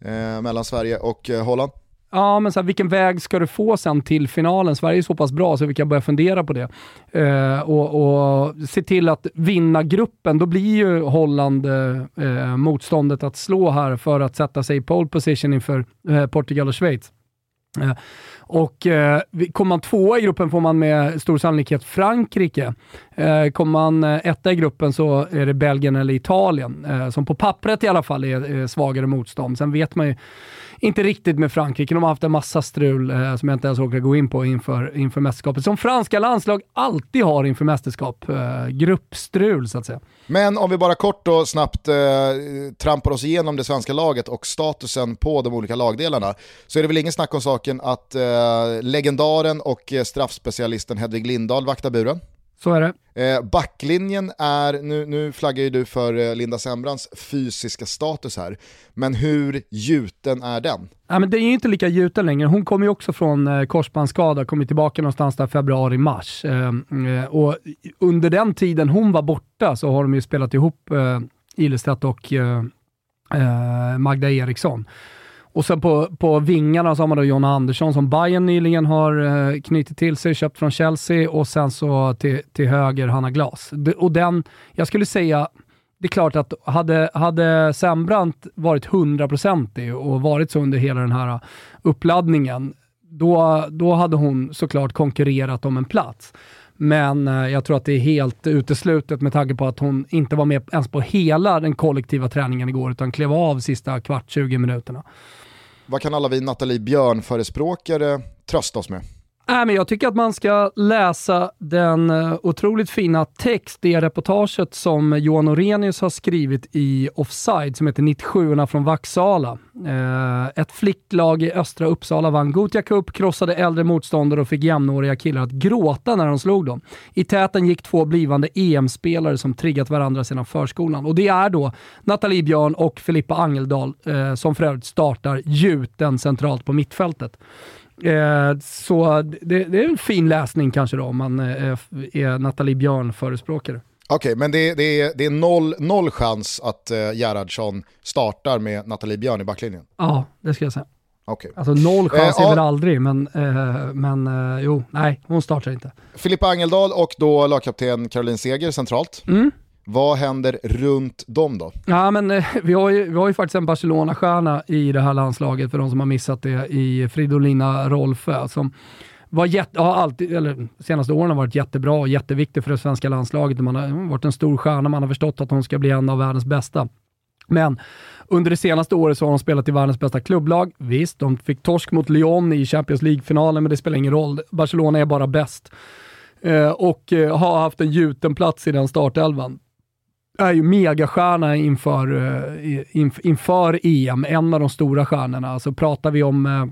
S1: eh, mellan Sverige och eh, Holland.
S2: Ja, men så här, vilken väg ska du få sen till finalen? Sverige är så pass bra så vi kan börja fundera på det. Eh, och, och se till att vinna gruppen. Då blir ju Holland eh, eh motståndet att slå här för att sätta sig i pole position inför eh, Portugal och Schweiz. Eh, och eh, kommer man tvåa i gruppen får man med stor sannolikhet Frankrike. Eh, kommer man eh, etta i gruppen så är det Belgien eller Italien, eh, som på pappret i alla fall är, är svagare motstånd. Sen vet man ju inte riktigt med Frankrike. De har haft en massa strul eh, som jag inte ens orkar gå in på inför, inför mästerskapet. Som franska landslag alltid har inför mästerskap. Eh, gruppstrul så att säga.
S1: Men om vi bara kort och snabbt eh, trampar oss igenom det svenska laget och statusen på de olika lagdelarna så är det väl ingen snack om saken att eh, legendaren och eh, straffspecialisten Hedvig Lindahl vaktar buren.
S2: Så är det.
S1: Eh, backlinjen är, nu, nu flaggar ju du för eh, Linda Sembrans fysiska status här, men hur gjuten är den?
S2: Ja, men det är ju inte lika gjuten längre. Hon kommer ju också från eh, korsbandsskada, kommer tillbaka någonstans där februari-mars. Eh, eh, och under den tiden hon var borta så har de ju spelat ihop eh, Ilestedt och eh, Magda Eriksson. Och sen på, på vingarna så har man då Jonna Andersson som Bayern nyligen har eh, knutit till sig, köpt från Chelsea och sen så till, till höger Hanna Glas. Och den, jag skulle säga, det är klart att hade, hade Sembrant varit hundraprocentig och varit så under hela den här uppladdningen, då, då hade hon såklart konkurrerat om en plats. Men eh, jag tror att det är helt uteslutet med tanke på att hon inte var med ens på hela den kollektiva träningen igår, utan klev av sista kvart, 20 minuterna.
S1: Vad kan alla vi Nathalie Björn-förespråkare trösta oss med?
S2: Äh, men jag tycker att man ska läsa den eh, otroligt fina text, det reportaget som Johan Orenius har skrivit i Offside som heter 97 från Vaxala. Eh, ett flicklag i östra Uppsala vann Gothia Cup, krossade äldre motståndare och fick jämnåriga killar att gråta när de slog dem. I täten gick två blivande EM-spelare som triggat varandra sedan förskolan. Och det är då Nathalie Björn och Filippa Angeldal eh, som för övrigt startar gjuten centralt på mittfältet. Eh, så det, det, är en fin läsning kanske då om man eh, är Nathalie Björn-förespråkare.
S1: Okej, okay, men det, det, är, det är noll, noll chans att eh, Gerhardsson startar med Nathalie Björn i backlinjen?
S2: Ja, det ska jag säga.
S1: Okay.
S2: Alltså noll chans eh, är väl aldrig, men, eh, men eh, jo, nej, hon startar inte.
S1: Filippa Angeldal och då lagkapten Caroline Seger centralt.
S2: Mm.
S1: Vad händer runt dem då?
S2: Ja, men, eh, vi, har ju, vi har ju faktiskt en Barcelona-stjärna i det här landslaget, för de som har missat det, i Fridolina Rolfö. Som var jätte, ja, alltid, eller senaste åren har varit jättebra och jätteviktig för det svenska landslaget. Man har varit en stor stjärna, man har förstått att hon ska bli en av världens bästa. Men under det senaste året så har de spelat i världens bästa klubblag. Visst, de fick torsk mot Lyon i Champions League-finalen, men det spelar ingen roll. Barcelona är bara bäst. Eh, och eh, har haft en gjuten plats i den startelvan är ju megastjärna inför, uh, inför EM, en av de stora stjärnorna. Alltså pratar vi om uh,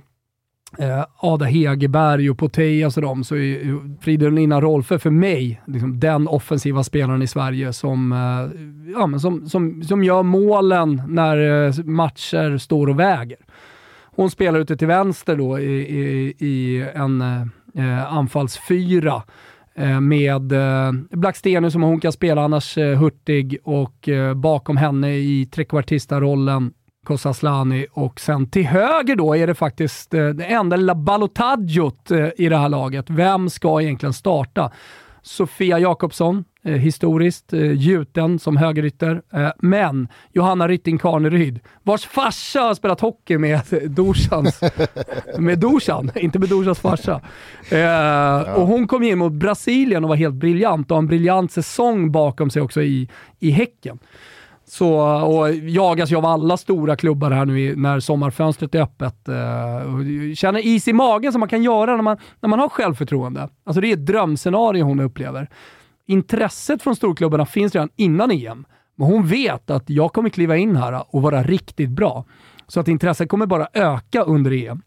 S2: Ada Hegerberg och Poteas och dem, så är Fridolina Rolfö för mig liksom den offensiva spelaren i Sverige som, eh, ja, men som, som, som gör målen när matcher står och väger. Hon spelar ute till vänster då i, i, i en anfallsfyra Eh, med eh, Blackstenius som hon kan spela, annars eh, Hurtig och bakom henne i trekvartista-rollen Kosaslani och sen till höger då är det faktiskt det enda lilla balotaggiot i det här laget. Vem ska egentligen starta? Sofia Jakobsson, eh, historiskt eh, gjuten som högerytter. Eh, men Johanna Rytting Karneryd, vars farsa har spelat hockey med Dorsans, med Dorsan, inte med Dorsans farsa. Eh, ja. Och hon kom in mot Brasilien och var helt briljant och har en briljant säsong bakom sig också i, i Häcken. Så, och jagas ju av alla stora klubbar här nu när sommarfönstret är öppet. Uh, känner is i magen som man kan göra när man, när man har självförtroende. Alltså det är ett drömscenario hon upplever. Intresset från storklubbarna finns redan innan EM, men hon vet att jag kommer kliva in här och vara riktigt bra. Så att intresset kommer bara öka under EM.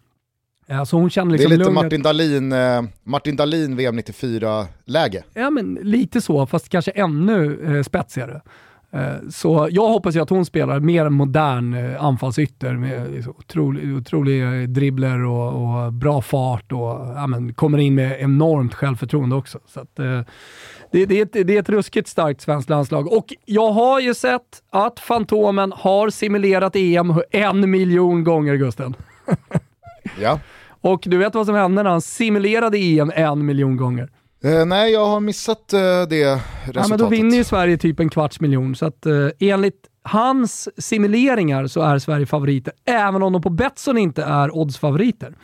S2: Så hon känner liksom
S1: det är lite Martin Dahlin, eh, Martin Dahlin VM 94-läge.
S2: Ja, men lite så, fast kanske ännu eh, spetsigare. Eh, så jag hoppas ju att hon spelar mer modern eh, anfallsytter med liksom otrolig, otrolig dribbler och, och, bra fart och ja, men, kommer in med enormt självförtroende också. Så att, eh, det, det, är ett, det är ett ruskigt starkt svenskt landslag. Och jag har ju sett att Fantomen har simulerat EM en miljon gånger, Gusten.
S1: ja.
S2: Och du vet vad som hände när han simulerade EM en miljon gånger?
S1: Eh, nej, jag har missat eh, det resultatet. Ja,
S2: men då vinner ju Sverige typ en kvarts miljon. Så att, eh, enligt hans simuleringar så är Sverige favoriter, även om de på Betsson inte är oddsfavoriter.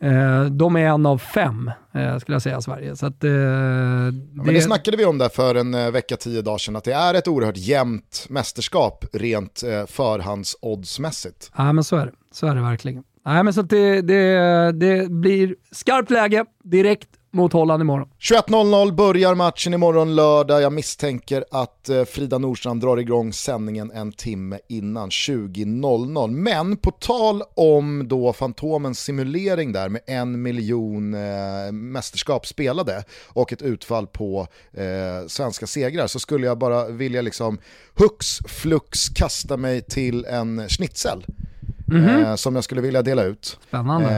S2: Eh, de är en av fem, eh, skulle jag säga, Sverige. Så att, eh, det...
S1: Men det snackade vi om där för en eh, vecka, tio dagar sedan, att det är ett oerhört jämnt mästerskap rent eh, förhandsoddsmässigt.
S2: Ja, men så är det. Så är det verkligen. Nej, men så det, det, det blir skarpt läge direkt mot Holland imorgon.
S1: 21.00 börjar matchen imorgon lördag. Jag misstänker att eh, Frida Nordstrand drar igång sändningen en timme innan 20.00. Men på tal om då Fantomens simulering där med en miljon eh, mästerskap spelade och ett utfall på eh, svenska segrar så skulle jag bara vilja liksom hux flux kasta mig till en schnitzel. Mm -hmm. eh, som jag skulle vilja dela ut.
S2: Spännande.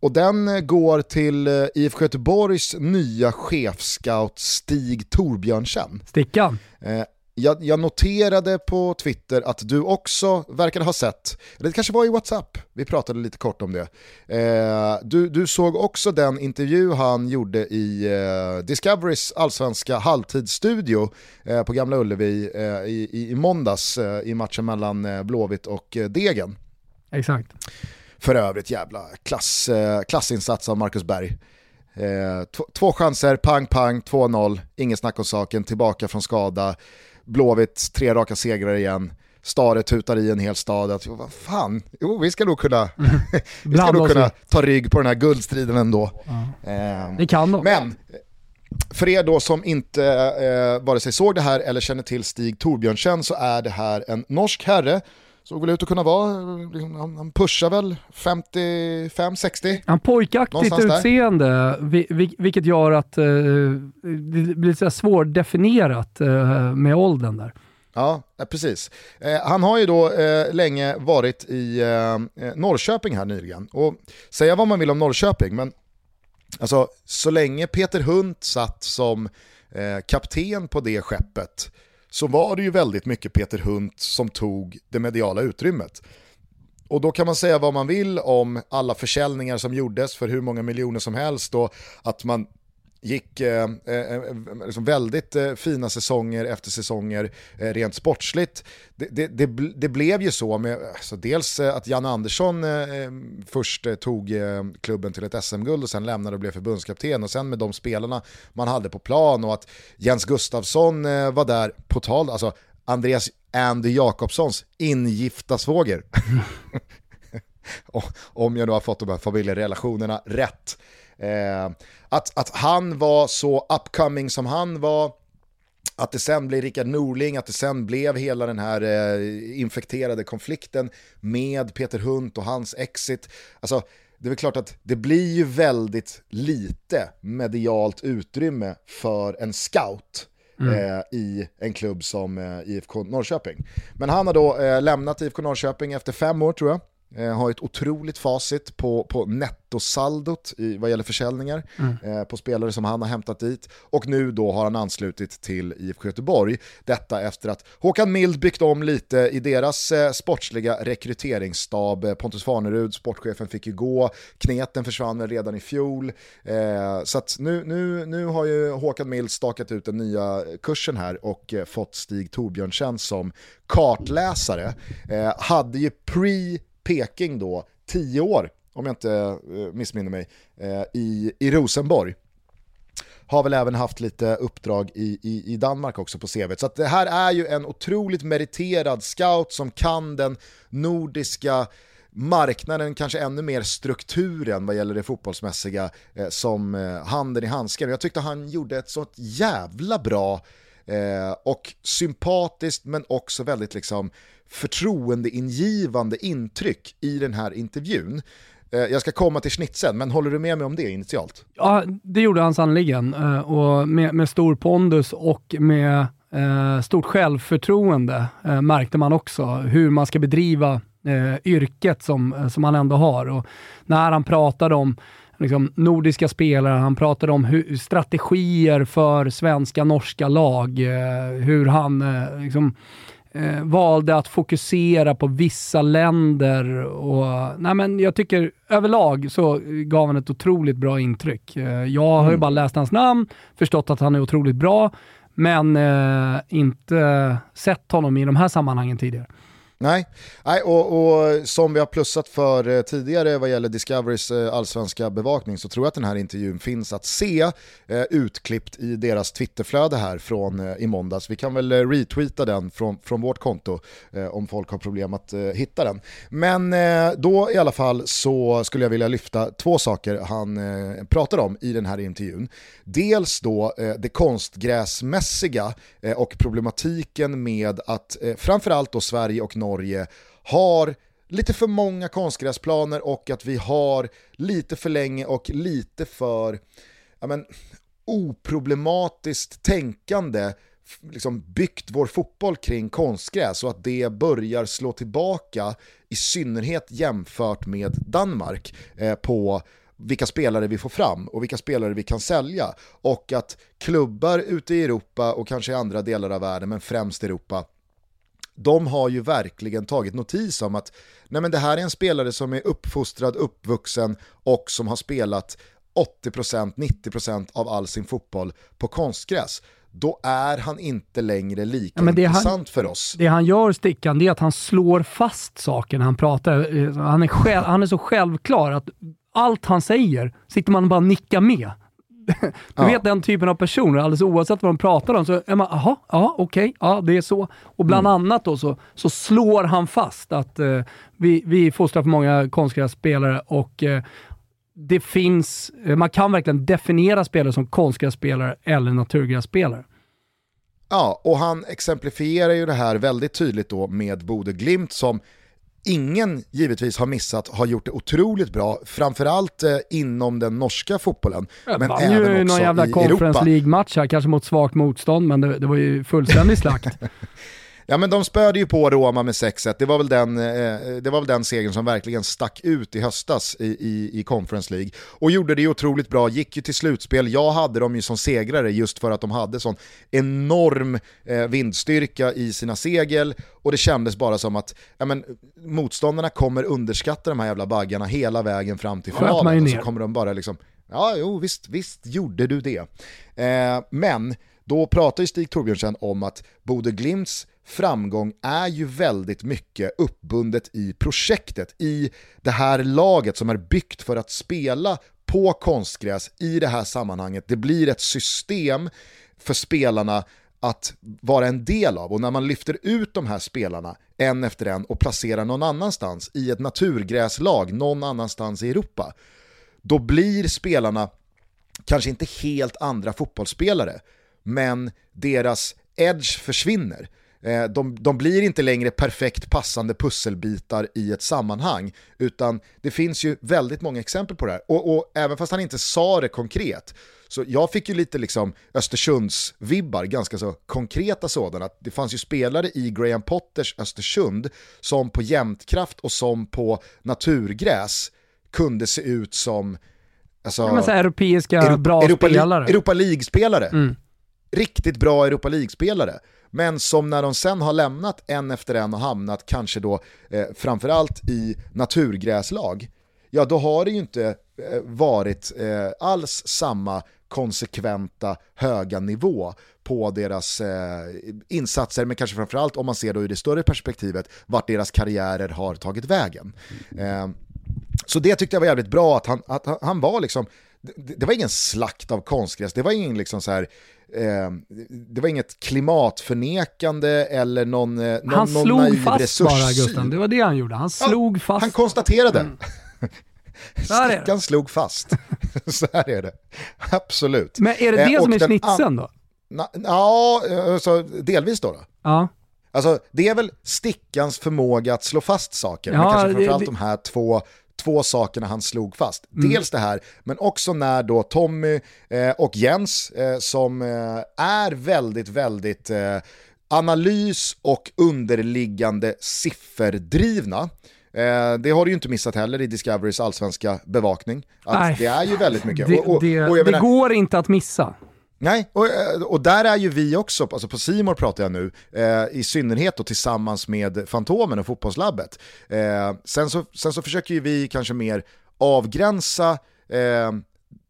S2: Eh,
S1: och den går till eh, IFK Göteborgs nya chefscout Stig Torbjörnsen.
S2: Stickan.
S1: Eh, jag, jag, noterade på Twitter att du också verkade ha sett, det kanske var i WhatsApp, vi pratade lite kort om det. Eh, du, du, såg också den intervju han gjorde i eh, Discoverys allsvenska halvtidsstudio eh, på Gamla Ullevi eh, i, i, måndags eh, i matchen mellan eh, Blåvitt och Degen.
S2: Exakt.
S1: För övrigt jävla klass, eh, klassinsats av Marcus Berg. Eh, två chanser, pang pang, 2-0, ingen snack om saken, tillbaka från skada. Blåvitt, tre raka segrar igen. Stare tutar i en hel stad att vad fan, jo vi ska nog kunna, vi ska nog kunna ta rygg på den här guldstriden ändå.
S2: Ja. Eh, det kan de.
S1: Men för er då som inte eh, vare sig såg det här eller känner till Stig Torbjörnsen så är det här en norsk herre Såg väl ut att kunna vara, han pushar väl 55-60?
S2: Han pojkaktigt utseende, vilket gör att eh, det blir så svårdefinierat eh, med åldern där.
S1: Ja, precis. Eh, han har ju då eh, länge varit i eh, Norrköping här nyligen. Och säga vad man vill om Norrköping, men alltså, så länge Peter Hunt satt som eh, kapten på det skeppet så var det ju väldigt mycket Peter Hunt som tog det mediala utrymmet. Och då kan man säga vad man vill om alla försäljningar som gjordes för hur många miljoner som helst och att man gick eh, eh, eh, liksom väldigt eh, fina säsonger efter säsonger eh, rent sportsligt. Det, det, det, det, blev ju så med alltså dels eh, att Jan Andersson först tog klubben till ett SM-guld och sen lämnade och blev förbundskapten och sen med de spelarna man hade på plan och att Jens Gustafsson var där på tal, alltså Andreas Andy Jakobssons ingifta svåger. Om jag då har fått de här familjerelationerna rätt. Eh, att, att han var så upcoming som han var, att det sen blev Rickard Norling, att det sen blev hela den här eh, infekterade konflikten med Peter Hunt och hans exit. Alltså, det är väl klart att det blir ju väldigt lite medialt utrymme för en scout. Mm. Eh, i en klubb som eh, IFK Norrköping. Men han har då eh, lämnat IFK Norrköping efter fem år tror jag. Eh, har ett otroligt facit på, på nettosaldot i, vad gäller försäljningar mm. eh, på spelare som han har hämtat dit. Och nu då har han anslutit till IFK Göteborg. Detta efter att Håkan Mild byggt om lite i deras eh, sportsliga rekryteringsstab. Eh, Pontus Farnerud, sportchefen, fick ju gå. Kneten försvann redan i fjol. Eh, så nu, nu, nu har ju Håkan Mild stakat ut den nya kursen här och eh, fått Stig Torbjörnsen som kartläsare. hade ju pre Peking då, tio år, om jag inte eh, missminner mig, eh, i, i Rosenborg. Har väl även haft lite uppdrag i, i, i Danmark också på CV. Så det här är ju en otroligt meriterad scout som kan den nordiska marknaden, kanske ännu mer strukturen vad gäller det fotbollsmässiga eh, som eh, handen i handsken. Jag tyckte han gjorde ett sånt jävla bra eh, och sympatiskt men också väldigt liksom förtroendeingivande intryck i den här intervjun. Eh, jag ska komma till snitsen, men håller du med mig om det initialt?
S2: Ja, det gjorde han sannerligen. Eh, och med, med stor pondus och med eh, stort självförtroende eh, märkte man också hur man ska bedriva eh, yrket som, som han ändå har. Och när han pratade om liksom, nordiska spelare, han pratade om hur, strategier för svenska, norska lag, eh, hur han liksom, eh, valde att fokusera på vissa länder. Och, nej men jag tycker överlag så gav han ett otroligt bra intryck. Eh, jag har mm. ju bara läst hans namn, förstått att han är otroligt bra, men eh, inte sett honom i de här sammanhangen tidigare.
S1: Nej, Nej och, och, som vi har plussat för eh, tidigare vad gäller Discoverys eh, allsvenska bevakning så tror jag att den här intervjun finns att se eh, utklippt i deras Twitterflöde här från i måndags. Vi kan väl retweeta den från, från vårt konto om folk har problem att hitta den. Men då i alla fall så skulle jag vilja lyfta två saker han pratar om i den här intervjun. Dels då det konstgräsmässiga och problematiken med att framförallt då Sverige och Norge Norge har lite för många konstgräsplaner och att vi har lite för länge och lite för ja men, oproblematiskt tänkande liksom byggt vår fotboll kring konstgräs och att det börjar slå tillbaka i synnerhet jämfört med Danmark eh, på vilka spelare vi får fram och vilka spelare vi kan sälja. Och att klubbar ute i Europa och kanske i andra delar av världen men främst Europa de har ju verkligen tagit notis om att nej men det här är en spelare som är uppfostrad, uppvuxen och som har spelat 80%, 90% av all sin fotboll på konstgräs då är han inte längre lika ja, intressant han, för oss.
S2: Det han gör, Stickan, det är att han slår fast saker när han pratar. Eh, han är, själv, han är så självklar att allt han säger sitter man bara och nickar med. du
S1: Ja.
S2: vet den typen av personer, alldeles oavsett vad de pratar om, så är man jaha, ja okej, ja det är så. Och bland
S1: Mm.
S2: annat då så, så slår han fast att eh, vi, vi fostrar för många konstgrässpelare och eh, det finns, eh, man kan verkligen definiera spelare som konstgrässpelare eller naturgrässpelare.
S1: Ja, och han exemplifierar ju det här väldigt tydligt då med Bode Glimt som ingen givetvis har missat har gjort det otroligt bra, framförallt eh, inom den norska fotbollen.
S2: Men
S1: men även
S2: ju
S1: också
S2: någon jävla
S1: i
S2: Conference. League-match här, kanske mot svagt motstånd, men det, det var ju fullständig slakt.
S1: Ja men de spöade ju på Roma med 6-1, det var väl den, eh, det var väl den segern som verkligen stack ut i höstas i, i, i Conference League. Och gjorde det otroligt bra, gick ju till slutspel, jag hade dem ju som segrare just för att de hade sån enorm eh, vindstyrka i sina segel och det kändes bara som att ja, men, motståndarna kommer underskatta de här jävla baggarna hela vägen fram till finalen. Och så kommer de bara liksom, ja jo visst, visst gjorde du det. Eh, men då pratar ju Stig Torbjörnsen om att Bode Glimts framgång är ju väldigt mycket uppbundet i projektet, i det här laget som är byggt för att spela på konstgräs i det här sammanhanget. Det blir ett system för spelarna att vara en del av och när man lyfter ut de här spelarna en efter en och placerar någon annanstans i ett naturgräslag någon annanstans i Europa då blir spelarna kanske inte helt andra fotbollsspelare, men deras edge försvinner. Eh, De, de blir inte längre perfekt passande pusselbitar i ett sammanhang, utan det finns ju väldigt många exempel på det här. Och, och även fast han inte sa det konkret, så jag fick ju lite liksom Östersunds-vibbar, ganska så konkreta sådana. Det fanns ju spelare i Graham Potters Östersund som på jämtkraft och som på naturgräs kunde se ut som alltså,
S2: Ja, men så här europeiska
S1: Europa-
S2: bra
S1: Europa,
S2: spelare.
S1: Europa League-spelare.
S2: Mm.
S1: Riktigt bra Europa League-spelare. Men som när de sen har lämnat en efter en och hamnat kanske då eh, framförallt i naturgräslag, ja då har det ju inte eh, varit eh, alls samma konsekventa höga nivå på deras eh, insatser, men kanske framförallt om man ser då i det större perspektivet vart deras karriärer har tagit vägen. Eh, så det tyckte jag var jävligt bra att han, att han- var liksom, det, det var ingen slakt av konstgräs, det var ingen liksom så här, eh, det var inget klimatförnekande eller någon, eh, någon,
S2: Han
S1: någon
S2: slog
S1: naiv
S2: fast
S1: resurssyn.
S2: bara Gusten, det var det han gjorde. Han slog fast.
S1: Han konstaterade.
S2: Det.
S1: Stickan slog fast. så här är det. Absolut.
S2: Men är det
S1: Eh,
S2: det
S1: och
S2: som är snitsen då?
S1: Ja, alltså, delvis då. då.
S2: Ja.
S1: Alltså, det är väl Stickans förmåga att slå fast saker, men
S2: Ja,
S1: kanske
S2: det-
S1: framförallt
S2: det-
S1: de här två, två sakerna han slog fast.
S2: Mm.
S1: Dels det här, men också när då Tommy eh, och Jens, eh, som eh, är väldigt, väldigt eh, analys och underliggande sifferdrivna, Eh, det har du ju inte missat heller i Discoverys allsvenska bevakning. Att
S2: Nej,
S1: det är ju väldigt mycket.
S2: Det,
S1: Och- och-
S2: det,
S1: och
S2: det
S1: menar-
S2: går inte att missa.
S1: Nej, och, eh, och där är ju vi också, alltså på Simor pratar jag nu, eh, i synnerhet då tillsammans med Fantomen och Fotbollslabbet. Eh, sen, så, sen så försöker ju vi kanske mer avgränsa eh,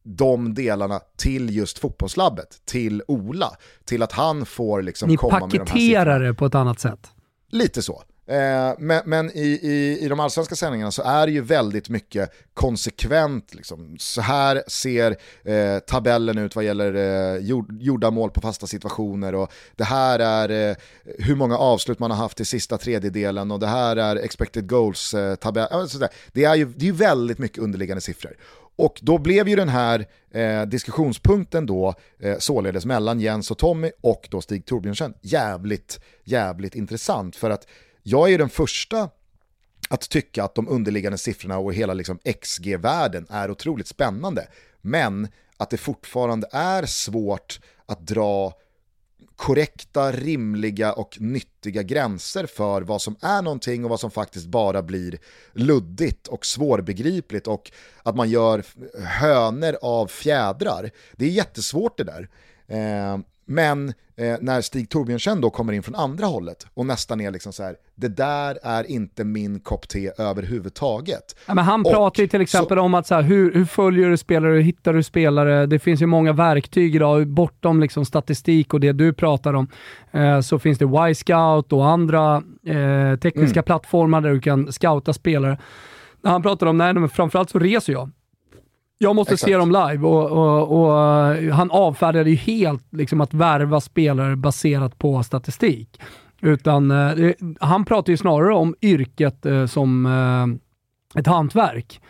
S1: de delarna till just Fotbollslabbet, till Ola, till att han får liksom
S2: Ni
S1: komma med de här siffrorna.
S2: paketerar det på ett annat sätt.
S1: Lite så. Eh, men men i, i, i de allsvenska sändningarna så är det ju väldigt mycket konsekvent. Liksom. Så här ser eh, tabellen ut vad gäller eh, gjord, gjorda mål på fasta situationer och det här är eh, hur många avslut man har haft i sista tredjedelen och det här är expected goals-tabell. Eh, det är ju det är väldigt mycket underliggande siffror. Och då blev ju den här eh, diskussionspunkten då eh, således mellan Jens och Tommy och då Stig Torbjörnsen jävligt, jävligt intressant för att jag är den första att tycka att de underliggande siffrorna och hela liksom XG-världen är otroligt spännande. Men att det fortfarande är svårt att dra korrekta, rimliga och nyttiga gränser för vad som är någonting och vad som faktiskt bara blir luddigt och svårbegripligt och att man gör hönor av fjädrar. Det är jättesvårt det där. Eh, men eh, när Stig Torbjörnsen då kommer in från andra hållet och nästan är liksom så här, det där är inte min kopp te överhuvudtaget.
S2: Ja, men han
S1: Och
S2: pratar ju till exempel
S1: så-
S2: om att så här, hur, hur följer du spelare, hur hittar du spelare? Det finns ju många verktyg idag, bortom liksom statistik och det du pratar om. Eh, så finns det Y-scout och andra eh, tekniska
S1: Mm.
S2: plattformar där du kan scouta spelare. När han pratar om, nej men framförallt så reser jag. Jag måste
S1: Exakt.
S2: se dem live och, och, och eh, han avfärdade ju helt liksom, att värva spelare baserat på statistik. Utan eh, han pratar ju snarare om yrket eh, som eh, ett hantverk.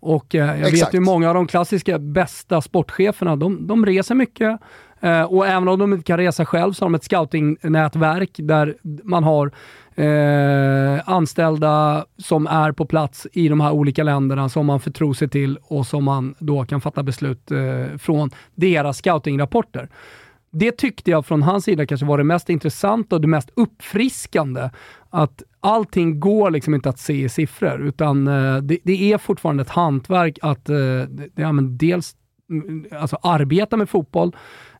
S2: Och eh, jag
S1: Exakt.
S2: vet ju många av de klassiska bästa sportcheferna, de, de reser mycket. Eh, och även om de inte kan resa själv så har de ett scoutingnätverk där man har eh, anställda som är på plats i de här olika länderna som man förtror sig till och som man då kan fatta beslut eh, från deras scoutingrapporter. Det tyckte jag från hans sida kanske var det mest intressanta och det mest uppfriskande. Att allting går liksom inte att se i siffror, utan eh, det, det är fortfarande ett hantverk att eh, det, ja, men dels mm, alltså arbeta med fotboll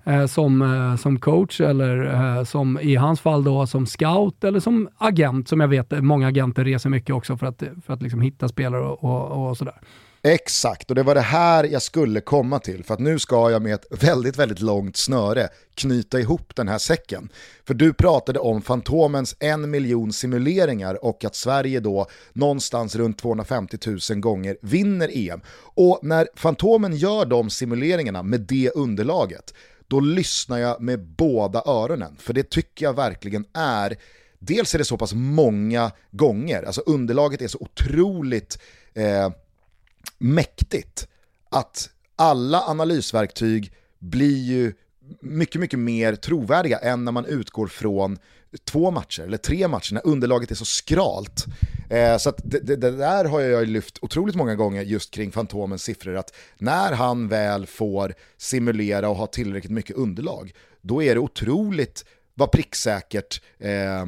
S2: eh, som, eh, som coach eller eh, som i hans fall då som scout eller som agent, som jag vet många agenter reser mycket också för att, för att liksom hitta spelare och, och, och sådär.
S1: Exakt, och det var det här jag skulle komma till. För att nu ska jag med ett väldigt, väldigt långt snöre knyta ihop den här säcken. För du pratade om Fantomens en miljon simuleringar och att Sverige då någonstans runt 250 000 gånger vinner EM. Och när Fantomen gör de simuleringarna med det underlaget, då lyssnar jag med båda öronen. För det tycker jag verkligen är Dels är det så pass många gånger, alltså underlaget är så otroligt eh, mäktigt att alla analysverktyg blir ju mycket, mycket mer trovärdiga än när man utgår från två matcher eller tre matcher när underlaget är så skralt. Eh, så att det, det, det där har jag lyft otroligt många gånger just kring Fantomens siffror att när han väl får simulera och ha tillräckligt mycket underlag då är det otroligt vad pricksäkert eh,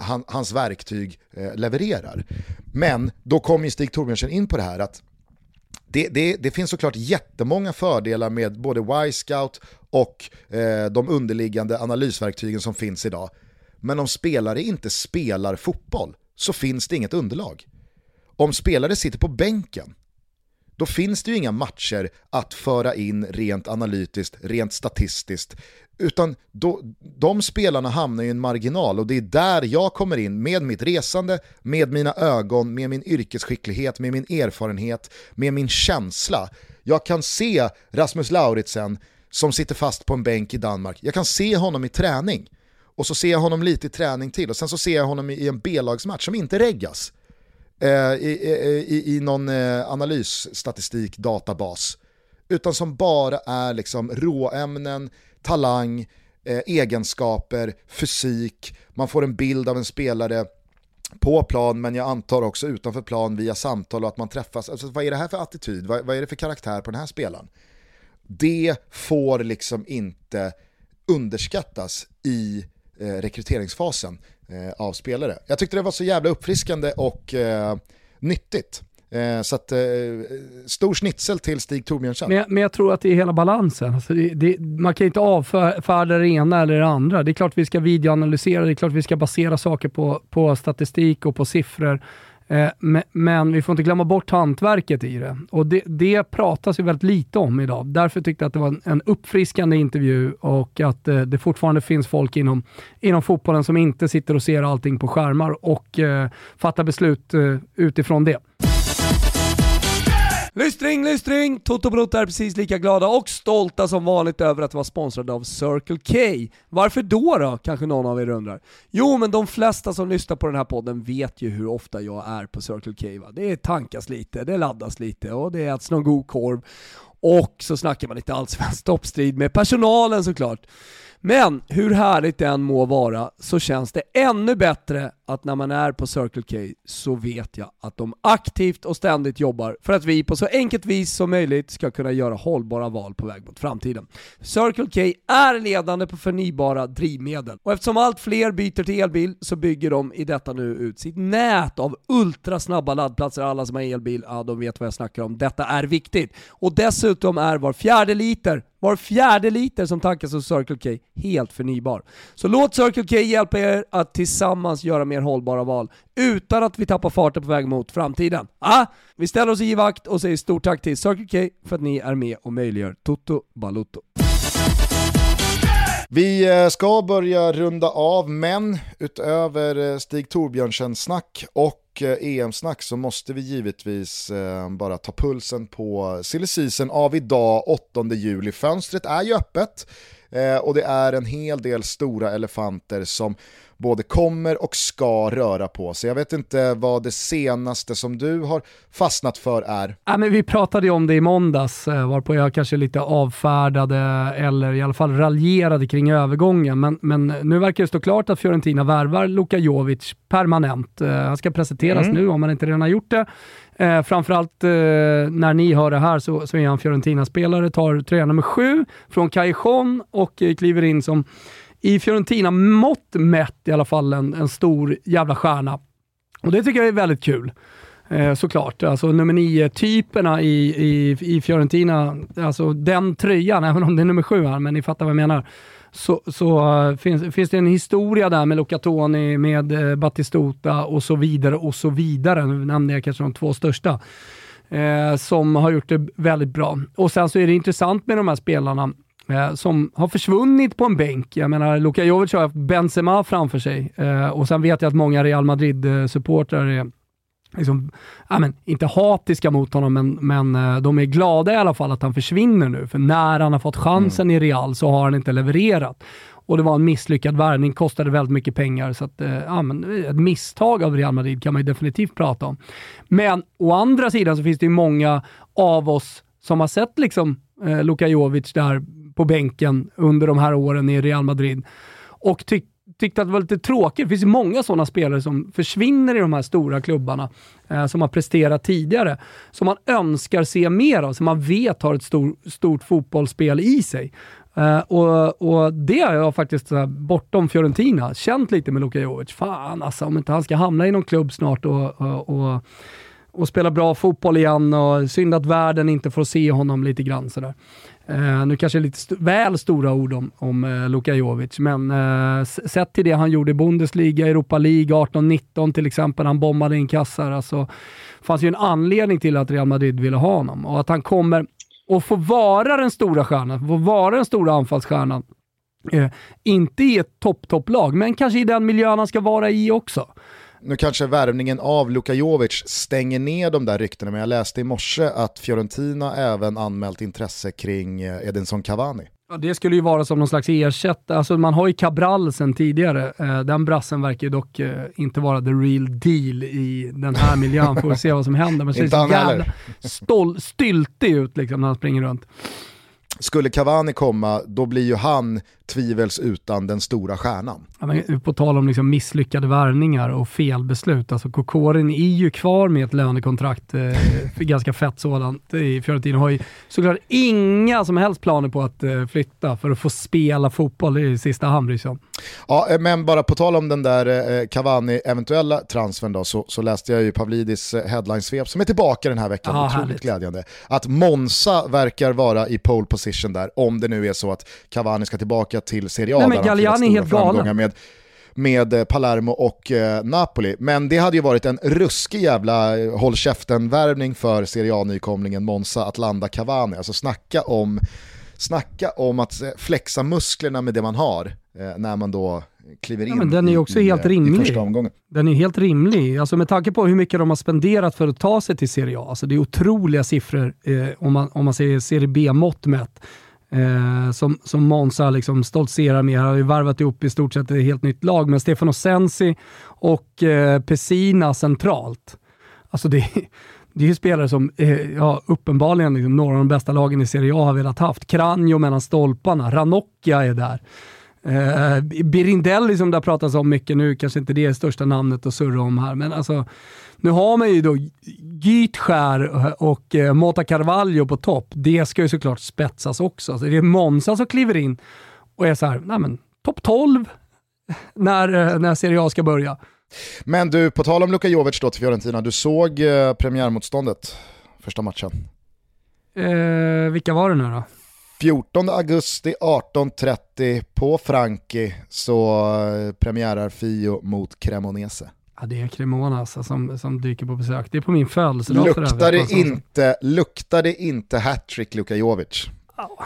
S1: han, hans verktyg eh, levererar. Men då kom ju Stig Torbjörnsen in på det här att det, det, det finns såklart jättemånga fördelar med både Y-scout och eh, de underliggande analysverktygen som finns idag. Men om spelare inte spelar fotboll så finns det inget underlag. Om spelare sitter på bänken, då finns det ju inga matcher att föra in rent analytiskt, rent statistiskt. Utan då, de spelarna hamnar i en marginal och det är där jag kommer in med mitt resande, med mina ögon, med min yrkesskicklighet, med min erfarenhet, med min känsla. Jag kan se Rasmus Lauritsen som sitter fast på en bänk i Danmark. Jag kan se honom i träning och så ser jag honom lite i träning till och sen så ser jag honom i i en B-lagsmatch som inte reggas eh, i, i, i, i någon eh, analysstatistik databas utan som bara är liksom råämnen, talang, eh, egenskaper, fysik, man får en bild av en spelare på plan men jag antar också utanför plan via samtal och att man träffas. Alltså, vad är det här för attityd? Vad, vad är det för karaktär på den här spelaren? Det får liksom inte underskattas i eh, rekryteringsfasen eh, av spelare. Jag tyckte det var så jävla uppfriskande och eh, nyttigt. Eh, så att, eh, stor snitsel till Stig Torbjörnsen.
S2: Men jag, men jag tror att det är hela balansen. Alltså det, det, man kan inte avfärda det ena eller det andra. Det är klart vi ska videoanalysera, det är klart vi ska basera saker på, på statistik och på siffror. Eh, men, vi får inte glömma bort hantverket i det. Och det, det pratas ju väldigt lite om idag. Därför tyckte jag att det var en, uppfriskande intervju och att eh, det fortfarande finns folk inom, inom fotbollen som inte sitter och ser allting på skärmar och eh, fattar beslut utifrån det.
S4: Lystring, lystring! Toto Brott är precis lika glada och stolta som vanligt över att vara sponsrade av Circle K. Varför då då, kanske någon av er undrar? Jo, men de flesta som lyssnar på den här podden vet ju hur ofta jag är på Circle K. Va? Det tankas lite, det laddas lite och det äts någon god korv. Och så snackar man lite allsvensk toppstrid med personalen såklart. Men hur härligt det än må vara så känns det ännu bättre att när man är på Circle K så vet jag att de aktivt och ständigt jobbar för att vi på så enkelt vis som möjligt ska kunna göra hållbara val på väg mot framtiden. Circle K är ledande på förnybara drivmedel och eftersom allt fler byter till elbil så bygger de i detta nu ut sitt nät av ultrasnabba laddplatser. Alla som har elbil, ja de vet vad jag snackar om. Detta är viktigt. Och dessutom är var fjärde liter var fjärde liter som tankas hos Circle K helt förnybar. Så låt Circle K hjälpa er att tillsammans göra mer hållbara val utan att vi tappar farten på väg mot framtiden. Ah, vi ställer oss i givakt och säger stort tack till Circle K för att ni är med och möjliggör Toto Balutto.
S1: Vi eh, ska börja runda av, men utöver eh, Stig Torbjörnsen snack och eh, e EM-snack så måste vi givetvis bara ta pulsen på silly season av idag 8 juli. Fönstret är ju öppet eh, och det är en hel del stora elefanter som både kommer och ska röra på sig. Jag vet inte vad det senaste som du har fastnat för är.
S2: Ja, men vi pratade ju om det i måndags, eh, varpå jag kanske lite avfärdade eller i alla fall raljerade kring övergången. Men, men nu verkar det stå klart att Fiorentina värvar Luka Jovic permanent. Eh, han ska presenteras mm. nu om han inte redan har gjort det. Eh, framförallt eh, när ni hör det här så, så är han Fiorentina-spelare, tar tröja nummer sju från Cajon och eh, kliver in som i Fiorentina-mått mätt i alla fall en, en stor jävla stjärna. Och det tycker jag är väldigt kul. Eh, såklart. Alltså nummer nio-typerna i, i, i Fiorentina, alltså den tröjan, även om det är nummer sju här, men ni fattar vad jag menar. Så, så eh, finns, finns det en historia där med Locatoni, med uh, Battistuta och så vidare och så vidare. Nu nämnde jag kanske de två största. Uh, som har gjort det väldigt bra. Och sen så är det intressant med de här spelarna eh, som har försvunnit på en bänk. Jag menar, Luka Jovic har haft Benzema framför sig eh, och sen vet jag att många Real Madrid-supportrar är liksom, ja, men, inte hatiska mot honom, men, men eh, de är glada i alla fall att han försvinner nu. För när han har fått chansen mm. i Real så har han inte levererat. Och det var en misslyckad värvning, kostade väldigt mycket pengar. Så att, eh, ja, men, ett misstag av Real Madrid kan man definitivt prata om. Men å andra sidan så finns det ju många av oss som har sett liksom, eh, Luka Jovic där på bänken under de här åren i Real Madrid och tyck, tyckte att det var lite tråkigt. Det finns ju många sådana spelare som försvinner i de här stora klubbarna, eh, som har presterat tidigare, som man önskar se mer av, som man vet har ett stor, stort fotbollsspel i sig. Eh, och, och, det har jag faktiskt, så här, bortom Fiorentina, känt lite med Luka Jovic. Fan alltså, om inte han ska hamna i någon klubb snart och, och, och, och spela bra fotboll igen och synd att världen inte får se honom lite grann sådär. Eh, nu kanske lite st väl stora ord om, om eh, Luka Jovic, men eh, sett till det han gjorde i Bundesliga, Europa League 18-19 till exempel, han bombade in kassar. Alltså, fanns ju en anledning till att Real Madrid ville ha honom och att han kommer att få vara den stora stjärnan, få vara den stora anfallsstjärnan. Eh, inte i ett topp-topplag, men kanske i den miljön han ska vara i också
S1: nu kanske värvningen av Luka Jovic stänger ner de där ryktena, men jag läste i morse att Fiorentina även anmält intresse kring eh, Edinson Cavani.
S2: Ja, det skulle ju vara som någon slags ersättare. Alltså man har ju Cabral sen tidigare. Eh, den brassen verkar ju dock eh, inte vara the real deal i den här miljön. Får vi se vad som händer. Men det ser så jävla stol- styltig ut liksom, när han springer runt.
S1: Skulle Cavani komma, då blir ju han tvivelsutan den stora stjärnan.
S2: Ja, men på tal om liksom misslyckade värvningar och felbeslut, alltså Kokorin är ju kvar med ett lönekontrakt, eh, ganska fett sådant, i Fiorentina. Har ju såklart inga som helst planer på att eh, flytta för att få spela fotboll i sista hand liksom.
S1: Ja, eh, men bara på tal om den där eh, Cavani-eventuella transfern då, så, så, läste jag ju Pavlidis eh, headline-svep som är tillbaka den här veckan, ah, otroligt härligt. glädjande. Att Monza verkar vara i pole position där, om det nu är så att Cavani ska tillbaka till Serie A.
S2: Nej, men Galliani är helt galen.
S1: Med, med eh, Palermo och eh, Napoli. Men det hade ju varit en ruskig jävla eh, håll käften-värvning för Serie A-nykomlingen Monza att landa Cavani. Alltså snacka om, snacka om att flexa musklerna med det man har eh, när man då kliver in ja,
S2: men den är också
S1: i,
S2: helt rimlig.
S1: första omgången.
S2: Den är helt rimlig. Alltså med tanke på hur mycket de har spenderat för att ta sig till Serie A. Alltså det är otroliga siffror eh, om, man, om man ser Serie B-mått mätt eh, som, som Monza liksom stoltserar med. Han har ju varvat ihop i stort sett ett helt nytt lag, men Stefano Sensi och eh, Pessina centralt. Alltså det, det är ju spelare som eh, ja, uppenbarligen liksom, några av de bästa lagen i Serie A har velat haft. Kranjo mellan stolparna, Ranocchia är där. Eh, Birindelli som det har pratats om mycket nu, kanske inte det är största namnet att surra om här, men alltså nu har man ju då Gytskär och eh, Mota Carvalho på topp. Det ska ju såklart spetsas också. Så det är Monza som kliver in och är så här, nej men topp 12 när, eh, när Serie A ska börja.
S1: Men du, på tal om Luka Jovic då till Fiorentina, du såg eh, premiärmotståndet första matchen?
S2: Eh, vilka var det nu då?
S1: 14 augusti 18.30 på Franki så eh, premiärar Fio mot Cremonese.
S2: Ja, det är Cremona alltså, som, som dyker på besök. Det är på min födelsedag
S1: luktar det inte, Luktar det inte hattrick Luka Jovic?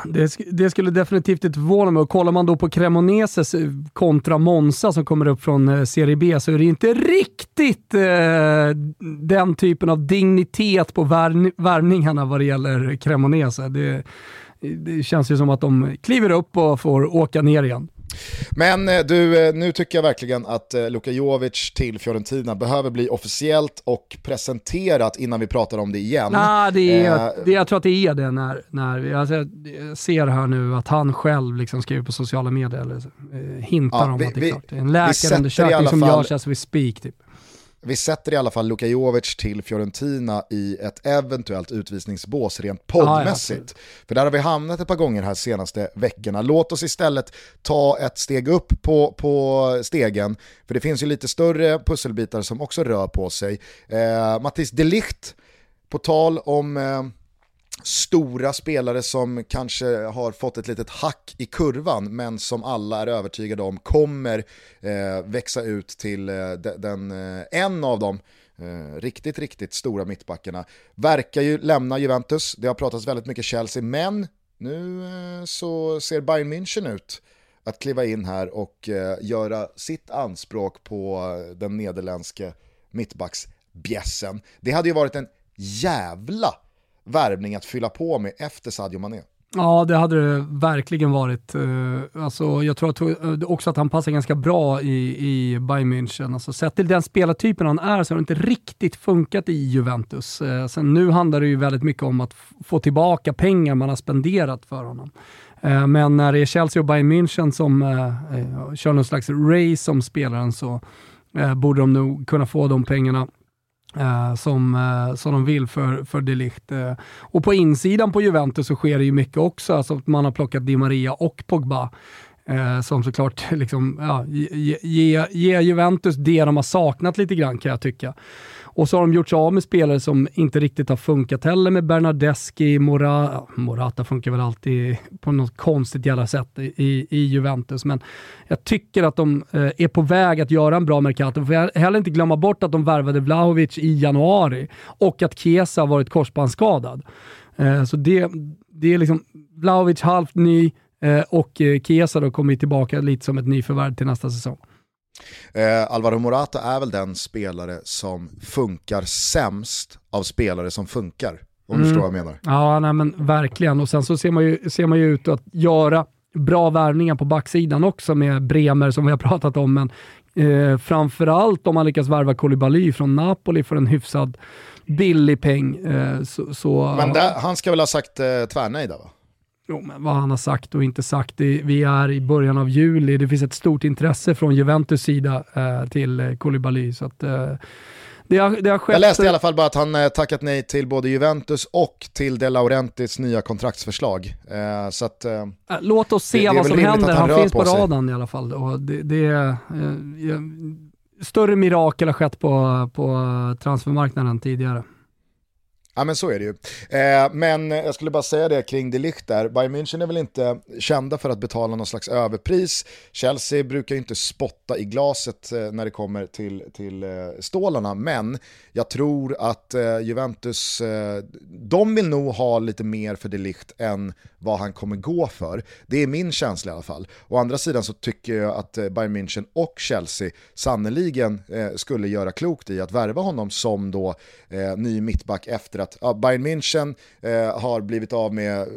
S2: Det, det, skulle definitivt inte förvåna mig. Och kollar man då på Cremoneses eh, kontra Monza som kommer upp från eh, Serie B så är det inte riktigt eh, den typen av dignitet på värv, värvningarna vad det gäller Cremonese. Det, det känns ju som att de kliver upp och får åka ner igen.
S1: Men eh, du, nu tycker jag verkligen att Luka Jovic till Fiorentina behöver bli officiellt och presenterat innan vi pratar om det igen.
S2: Nah, det är, eh, det, jag tror att det är det när, när vi, alltså, jag ser här nu att han själv liksom skriver på sociala medier, eller eh, hintar ja, om vi, att det är klart. Det är en läkarundersökning som görs as we speak. Typ
S1: vi sätter i alla fall Luka Jovic till Fiorentina i ett eventuellt utvisningsbås rent poddmässigt. Ah, ja, För där har vi hamnat ett par gånger här senaste veckorna. Låt oss istället ta ett steg upp på, på stegen, för det finns ju lite större pusselbitar som också rör på sig. Eh, Mattis Delicht, på tal om eh, stora spelare som kanske har fått ett litet hack i kurvan men som alla är övertygade om kommer eh, växa ut till eh, den, eh, en av dem eh, riktigt, riktigt stora mittbackarna. Verkar ju lämna Juventus, det har pratats väldigt mycket Chelsea, men nu eh, så ser Bayern München ut att kliva in här och eh, göra sitt anspråk på eh, den nederländske mittbacksbjässen. Det hade ju varit en jävla värvning att fylla på med efter Sadio Mané.
S2: Ja, det hade det verkligen varit. Eh, alltså, jag tror att, eh, också att han passar ganska bra i, i Bayern München. Alltså, sett till den spelartypen han är så har det inte riktigt funkat i Juventus. Eh, sen nu handlar det ju väldigt mycket om att få tillbaka pengar man har spenderat för honom. Men när det är Chelsea och Bayern München som kör någon slags race om spelaren så borde de nog kunna få de pengarna Uh, som, uh, som de vill för, för de Ligt. Uh, eh. och på insidan på Juventus så sker det ju mycket också, alltså att man har plockat Di Maria och Pogba. som såklart liksom, ja, ger ge, ge Juventus det de har saknat lite grann kan jag tycka. Och så har de gjort sig av med spelare som inte riktigt har funkat heller med Bernardeschi, Morata, Morata funkar väl alltid på något konstigt jävla sätt i, i Juventus, men jag tycker att de eh, är på väg att göra en bra Mercato. Får jag heller inte glömma bort att de värvade Vlahovic i januari och att Chiesa har varit korsbandsskadad. Eh, så det, det är liksom Vlahovic halvt ny eh, och Kesa Chiesa då kommer tillbaka lite som ett nyförvärv till nästa säsong.
S1: Eh, Alvaro Morata är väl den spelare som funkar sämst av spelare som funkar. Om mm. du förstår vad jag menar.
S2: Ja, nej, men verkligen. Och sen så ser man ju, ser man ju ut att göra bra värvningar på backsidan också med Bremer som vi har pratat om. Men eh, framförallt om man lyckas värva Koulibaly från Napoli för en hyfsad billig peng. Eh, så, så,
S1: men där, han ska väl ha sagt eh, tvärnej där va?
S2: Jo, men vad han har sagt och inte sagt. Det, vi är i början av juli. Det finns ett stort intresse från Juventus sida eh, till eh, Koulibaly. Så att, eh, det har, det har skett...
S1: Jag läste i alla fall bara att han eh, tackat nej till både Juventus och till De Laurentis nya kontraktsförslag. Eh, så att, eh,
S2: Låt oss se vad som händer. Han, han finns på, på radarn i alla fall. Och det, det eh, större mirakel har skett på, på transfermarknaden tidigare.
S1: Ja men så är det ju. Eh, men jag skulle bara säga det kring de Ligt där, Bayern München är väl inte kända för att betala någon slags överpris. Chelsea brukar ju inte spotta i glaset eh, när det kommer till, till eh, stålarna, men jag tror att eh, Juventus, eh, de vill nog ha lite mer för de Ligt än vad han kommer gå för. Det är min känsla i alla fall. Å andra sidan så tycker jag att eh, Bayern München och Chelsea sannoliken eh, skulle göra klokt i att värva honom som då eh, ny mittback efter att ja, Bayern München eh, har blivit av med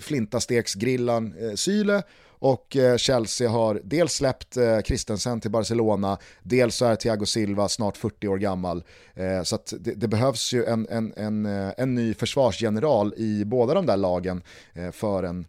S1: flintasteksgrillan eh, Syle och eh, Chelsea har dels släppt eh, Christensen till Barcelona, dels så är Thiago Silva snart 40 år gammal. Eh, så det, det, behövs ju en, en, en, eh, en ny försvarsgeneral i båda de där lagen eh, för en,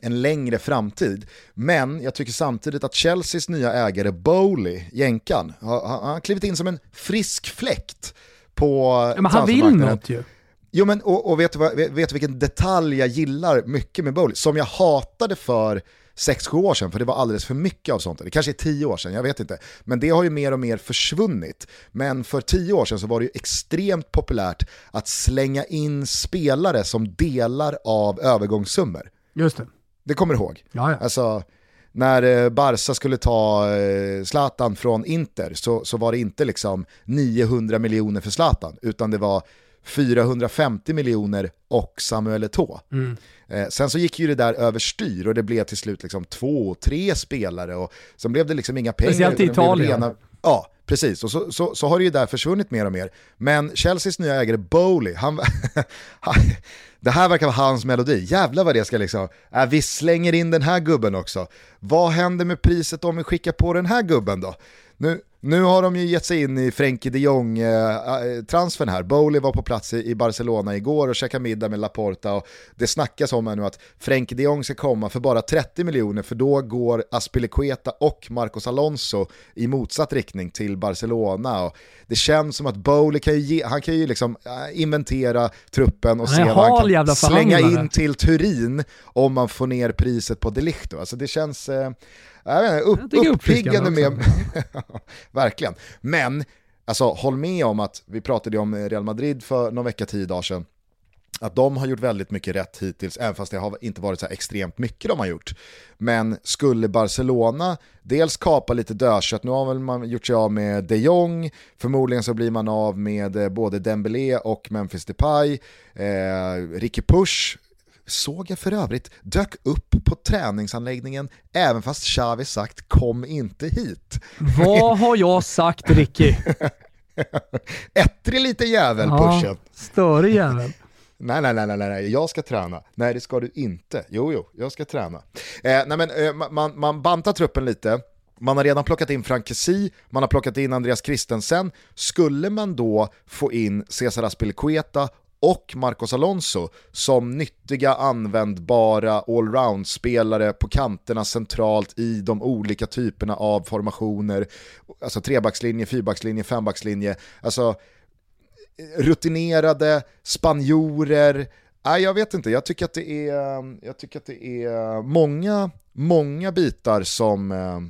S1: en längre framtid. Men jag tycker samtidigt att Chelseas nya ägare Bowley, jänkan, har, har, klivit in som en frisk fläkt på
S2: Men han vill något ju.
S1: Jo men och, och vet, du vad, vet du vilken detalj jag gillar mycket med Bowley? Som jag hatade för 6-7 år sedan, för det var alldeles för mycket av sånt. Det kanske är 10 år sedan, jag vet inte. Men det har ju mer och mer försvunnit. Men för 10 år sedan så var det ju extremt populärt att slänga in spelare som delar av övergångssummor.
S2: Just det.
S1: Det kommer du ihåg?
S2: Ja, ja.
S1: Alltså, när eh, Barca skulle ta eh, Zlatan från Inter så, så var det inte liksom 900 miljoner för Zlatan, utan det var 450 miljoner och Samuel Eto'o.
S2: Mm.
S1: Eh, sen så gick ju det där överstyr och det blev till slut liksom två, tre spelare och sen blev det liksom inga pengar.
S2: Speciellt i Italien.
S1: rena- Ja, precis. Och så, så, så har det ju där försvunnit mer och mer. Men Chelseas nya ägare Bowley, han, han, det här verkar vara hans melodi. Jävlar vad det ska liksom, äh, vi slänger in den här gubben också. Vad händer med priset om vi skickar på den här gubben då? Nu, nu har de ju gett sig in i Frenkie de Jong-transfern här. Bowley var på plats i, Barcelona igår och käkade middag med Laporta och det snackas om här nu att Frenkie de Jong ska komma för bara 30 miljoner för då går Aspilicueta och Marcos Alonso i motsatt riktning till Barcelona. Och det känns som att Bowley kan ju, ge, han kan ju liksom äh, inventera truppen och se vad han kan slänga in till Turin om man får ner priset på Delict. Alltså det känns eh, jag vet inte, upp,
S2: Jag
S1: uppiggande med... Verkligen. Men, alltså håll med om att, vi pratade ju om Real Madrid för någon vecka, tio dagar sedan, att de har gjort väldigt mycket rätt hittills, även fast det har inte varit så extremt mycket de har gjort. Men skulle Barcelona dels kapa lite dödkött, nu har väl man gjort sig av med de Jong, förmodligen så blir man av med eh, både Dembélé och Memphis Depay, eh, Ricky Push såg jag för övrigt dök upp på träningsanläggningen även fast Xavi sagt kom inte hit.
S2: Vad har jag sagt Ricky?
S1: Ettrig liten jävel pushen.
S2: störig jävel.
S1: Nej, nej, nej, nej, nej, jag ska träna. Nej, det ska du inte. Jo, jo, jag ska träna. Eh, nej, men, eh, man, man bantar truppen lite. Man har redan plockat in Frank Kessie, man har plockat in Andreas Christensen. Skulle man då få in Cesar Azpilicueta och Marcos Alonso som nyttiga, användbara allround-spelare på kanterna centralt i de olika typerna av formationer, alltså trebackslinje, fyrbackslinje, fembackslinje, alltså rutinerade spanjorer. Nej, jag vet inte, jag tycker att det är, jag tycker att det är många, många bitar som eh,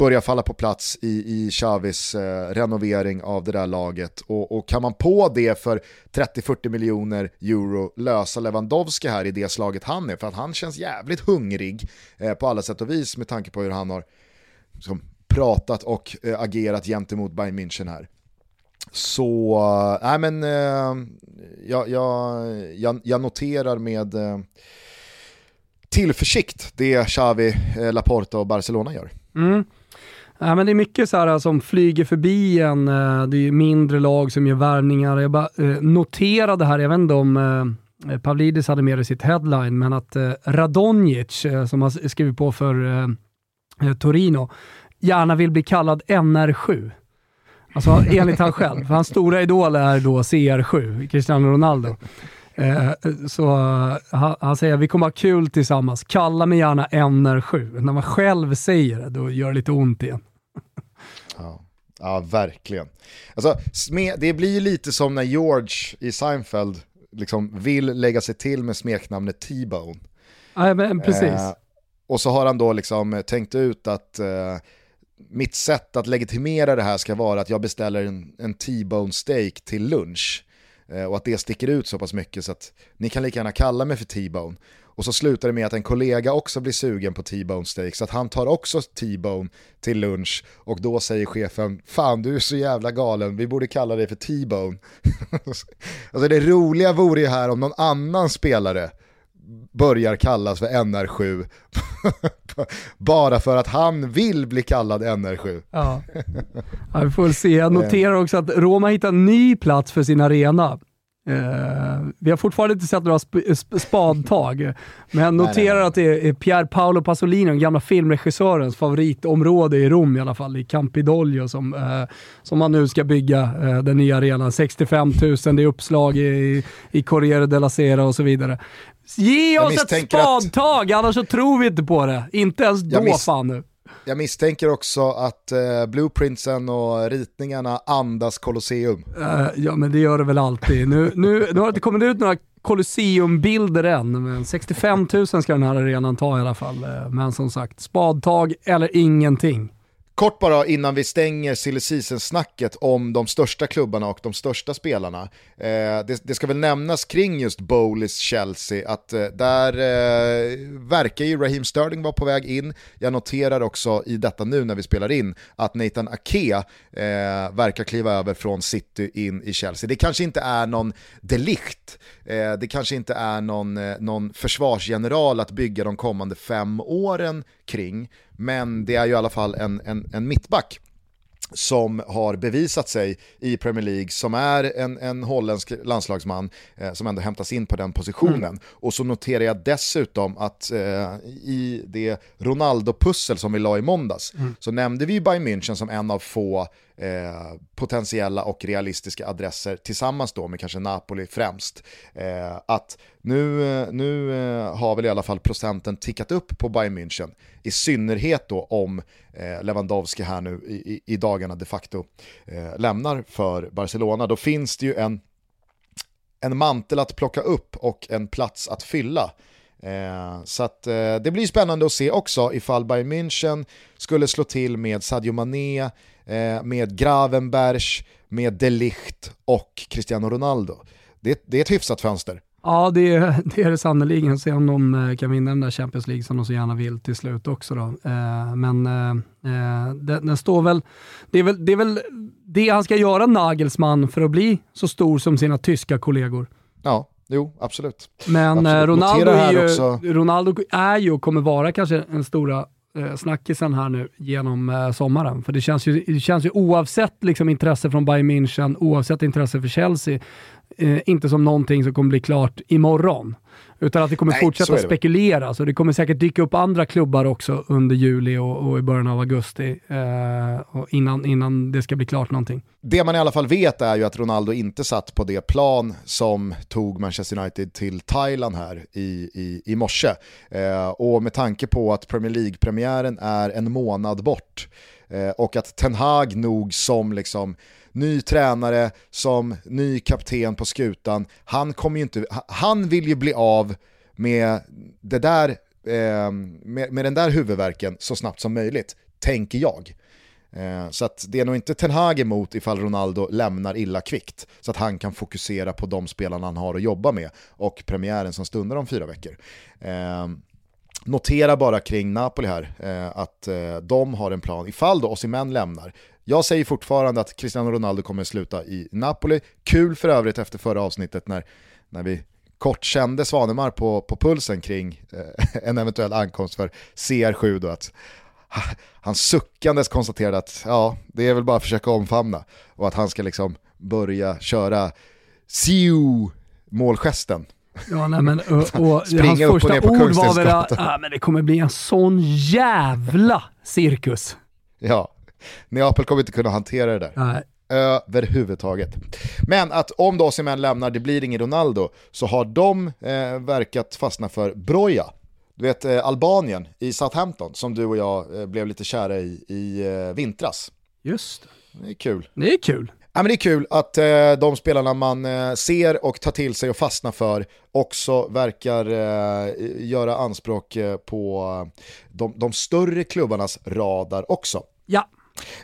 S1: börjar falla på plats i, i Chavis eh, renovering av det där laget. Och, och kan man på det för 30-40 miljoner euro lösa Lewandowski här i det slaget han är, för att han känns jävligt hungrig eh, på alla sätt och vis med tanke på hur han har liksom, pratat och eh, agerat gentemot Bayern München här. Så, äh, nej men äh, jag, jag, jag, jag noterar med äh, tillförsikt det Xavi, Laporta och Barcelona gör.
S2: Mm. Ja, men det är mycket så här som flyger förbi en. Eh, det är ju mindre lag som gör värvningar. Jag bara eh, noterade här, jag vet inte om eh, Pavlidis hade med det i sitt headline, men att Radonjic, som har skrivit på för Torino, gärna vill bli kallad NR7. Alltså enligt han själv. För hans stora idol är då CR7, Cristiano Ronaldo. Eh, så han, han säger vi kommer ha kul tillsammans, kalla mig gärna NR7. När man själv säger det, då gör det lite ont igen.
S1: Ja, ja verkligen. Alltså, det blir lite som när George i Seinfeld liksom vill lägga sig till med smeknamnet T-Bone.
S2: Nej, men precis.
S1: Eh, och så har han då liksom tänkt ut att eh, mitt sätt att legitimera det här ska vara att jag beställer en, en T-bone steak till lunch. Eh, och att det sticker ut så pass mycket så att ni kan lika gärna kalla mig för T-bone. Och så slutar det med att en kollega också blir sugen på T-bone steak så att han tar också T-bone till lunch och då säger chefen Fan du är så jävla galen, vi borde kalla dig för T-bone. alltså det roliga vore ju här om någon annan spelare börjar kallas för NR7 bara för att han vill bli kallad NR7.
S2: Ja. ja, vi får väl se. Jag noterar också att Roma hittar en ny plats för sin arena. Eh, vi har fortfarande inte sett några sp sp spadtag, men jag noterar
S1: nej, nej.
S2: att det är Pier Paolo Pasolini, den gamla filmregissörens favoritområde i Rom i alla fall, i Campidoglio, som, eh, som man nu ska bygga eh, den nya arenan. 65 000, det är uppslag i, i Corriere della Sera och så vidare. Ge oss ett
S1: misstänker att-
S2: spadtag, annars så tror vi inte på det. Inte ens då fan nu.
S1: Jag misstänker också att eh, blueprintsen och ritningarna andas Colosseum.
S2: Uh, eh, ja, men det gör det väl alltid. Nu, nu, nu har det inte kommit ut några Colosseumbilder än, men 65 000 ska den här arenan ta i alla fall. Eh, men som sagt, spadtag eller ingenting
S1: kort bara innan vi stänger silly snacket om de största klubbarna och de största spelarna. Eh, det, det, ska väl nämnas kring just Bowleys Chelsea att eh, där eh, verkar ju Raheem Sterling vara på väg in. Jag noterar också i detta nu när vi spelar in att Nathan Ake eh, verkar kliva över från City in i Chelsea. Det kanske inte är någon delikt, eh, det kanske inte är någon, eh, någon försvarsgeneral att bygga de kommande fem åren kring, men det är ju i alla fall en, en, en mittback som har bevisat sig i Premier League, som är en, en holländsk landslagsman eh, som ändå hämtas in på den positionen. Mm. Och så noterar jag dessutom att eh, i det Ronaldo-pussel som vi la i måndags, mm. så nämnde vi Bayern München som en av få eh, potentiella och realistiska adresser tillsammans då med kanske Napoli främst. Eh, att nu, eh, nu eh, har väl i alla fall procenten tickat upp på Bayern München, i synnerhet då om eh, Lewandowski här nu i, i dagarna de facto eh, lämnar för Barcelona. Då finns det ju en, en mantel att plocka upp och en plats att fylla. Eh, så att, eh, det blir spännande att se också ifall Bayern München skulle slå till med Sadio Mané, eh, med Gravenberch, med Delicht och Cristiano Ronaldo. Det, det är ett hyfsat fönster.
S2: Ja, det är det, är det sannerligen. Se om de eh, kan vinna den där Champions League som de så gärna vill till slut också. Då. Eh, men eh, den, den, står väl det, är väl... det är väl det han ska göra, Nagelsmann, för att bli så stor som sina tyska kollegor.
S1: Ja, jo, absolut.
S2: Men absolut. Ronaldo, är ju, Ronaldo är ju och kommer vara kanske den stora eh, Eh, snackisen här nu genom eh, sommaren. För det känns ju, det känns ju oavsett liksom, intresse från Bayern München, oavsett intresse för Chelsea, eh, inte som någonting som kommer bli klart imorgon. Utan att det kommer Nej, fortsätta så spekuleras och det kommer säkert dyka upp andra klubbar också under juli och, och i början av augusti eh, innan, innan det ska bli klart någonting.
S1: Det man i alla fall vet är ju att Ronaldo inte satt på det plan som tog Manchester United till Thailand här i, i, i morse. Eh, och med tanke på att Premier League-premiären är en månad bort eh, och att Ten Hag nog som liksom ny tränare, som ny kapten på skutan. Han, kommer ju inte, han vill ju bli av med, det där, eh, med, med den där huvudverken så snabbt som möjligt, tänker jag. Eh, så att det är nog inte Ten Hag emot ifall Ronaldo lämnar illa kvickt, så att han kan fokusera på de spelarna han har att jobba med och premiären som stundar om fyra veckor. Eh, notera bara kring Napoli här, eh, att eh, de har en plan, ifall då Osimhen lämnar, jag säger fortfarande att Cristiano Ronaldo kommer sluta i Napoli. Kul för övrigt efter förra avsnittet när, när vi kort kände Svanemar på, på pulsen kring eh, en eventuell ankomst för CR7 då att han suckandes konstaterade att ja, det är väl bara att försöka omfamna och att han ska liksom börja köra siu målgesten.
S2: Ja, nej, men, och, och hans första ord var väl att ah, men det kommer bli en sån jävla cirkus.
S1: Ja, Neapel kommer inte kunna hantera det där.
S2: Nej.
S1: Överhuvudtaget. Men att om då Osimhen lämnar, det blir ingen Ronaldo, så har de eh, verkat fastna för Broja. Du vet eh, Albanien i Southampton som du och jag eh, blev lite kära i i eh, vintras.
S2: Just
S1: det. Det är kul.
S2: Det är kul.
S1: Ja, men det är kul att eh, de spelarna man eh, ser och tar till sig och fastnar för också verkar eh, göra anspråk eh, på de, de större klubbarnas radar också.
S2: Ja,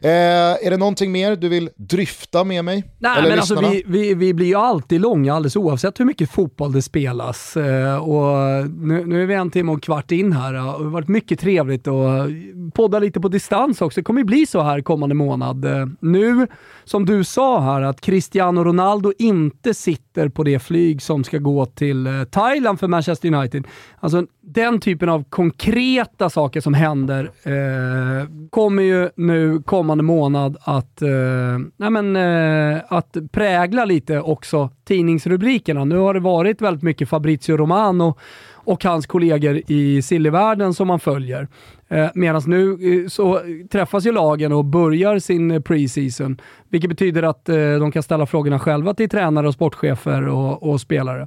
S1: Eh, är det någonting mer du vill dryfta med mig?
S2: Nej, men alltså, vi, vi, vi, blir ju alltid långa alldeles oavsett hur mycket fotboll det spelas. Eh, och nu, nu, är vi en timme och kvart in här. Det har varit mycket trevligt att podda lite på distans också. Det kommer ju bli så här kommande månad. Eh, nu, som du sa här, att Cristiano Ronaldo inte sitter på det flyg som ska gå till eh, Thailand för Manchester United. Alltså den typen av konkreta saker som händer eh, kommer ju nu kommande månad att, eh, nej men, eh, att prägla lite också tidningsrubrikerna. Nu har det varit väldigt mycket Fabrizio Romano och hans kollegor i Sillivärlden som man följer. Eh, Medan nu eh, så träffas ju lagen och börjar sin eh, preseason, vilket betyder att de kan ställa frågorna själva till tränare och sportchefer och, och spelare.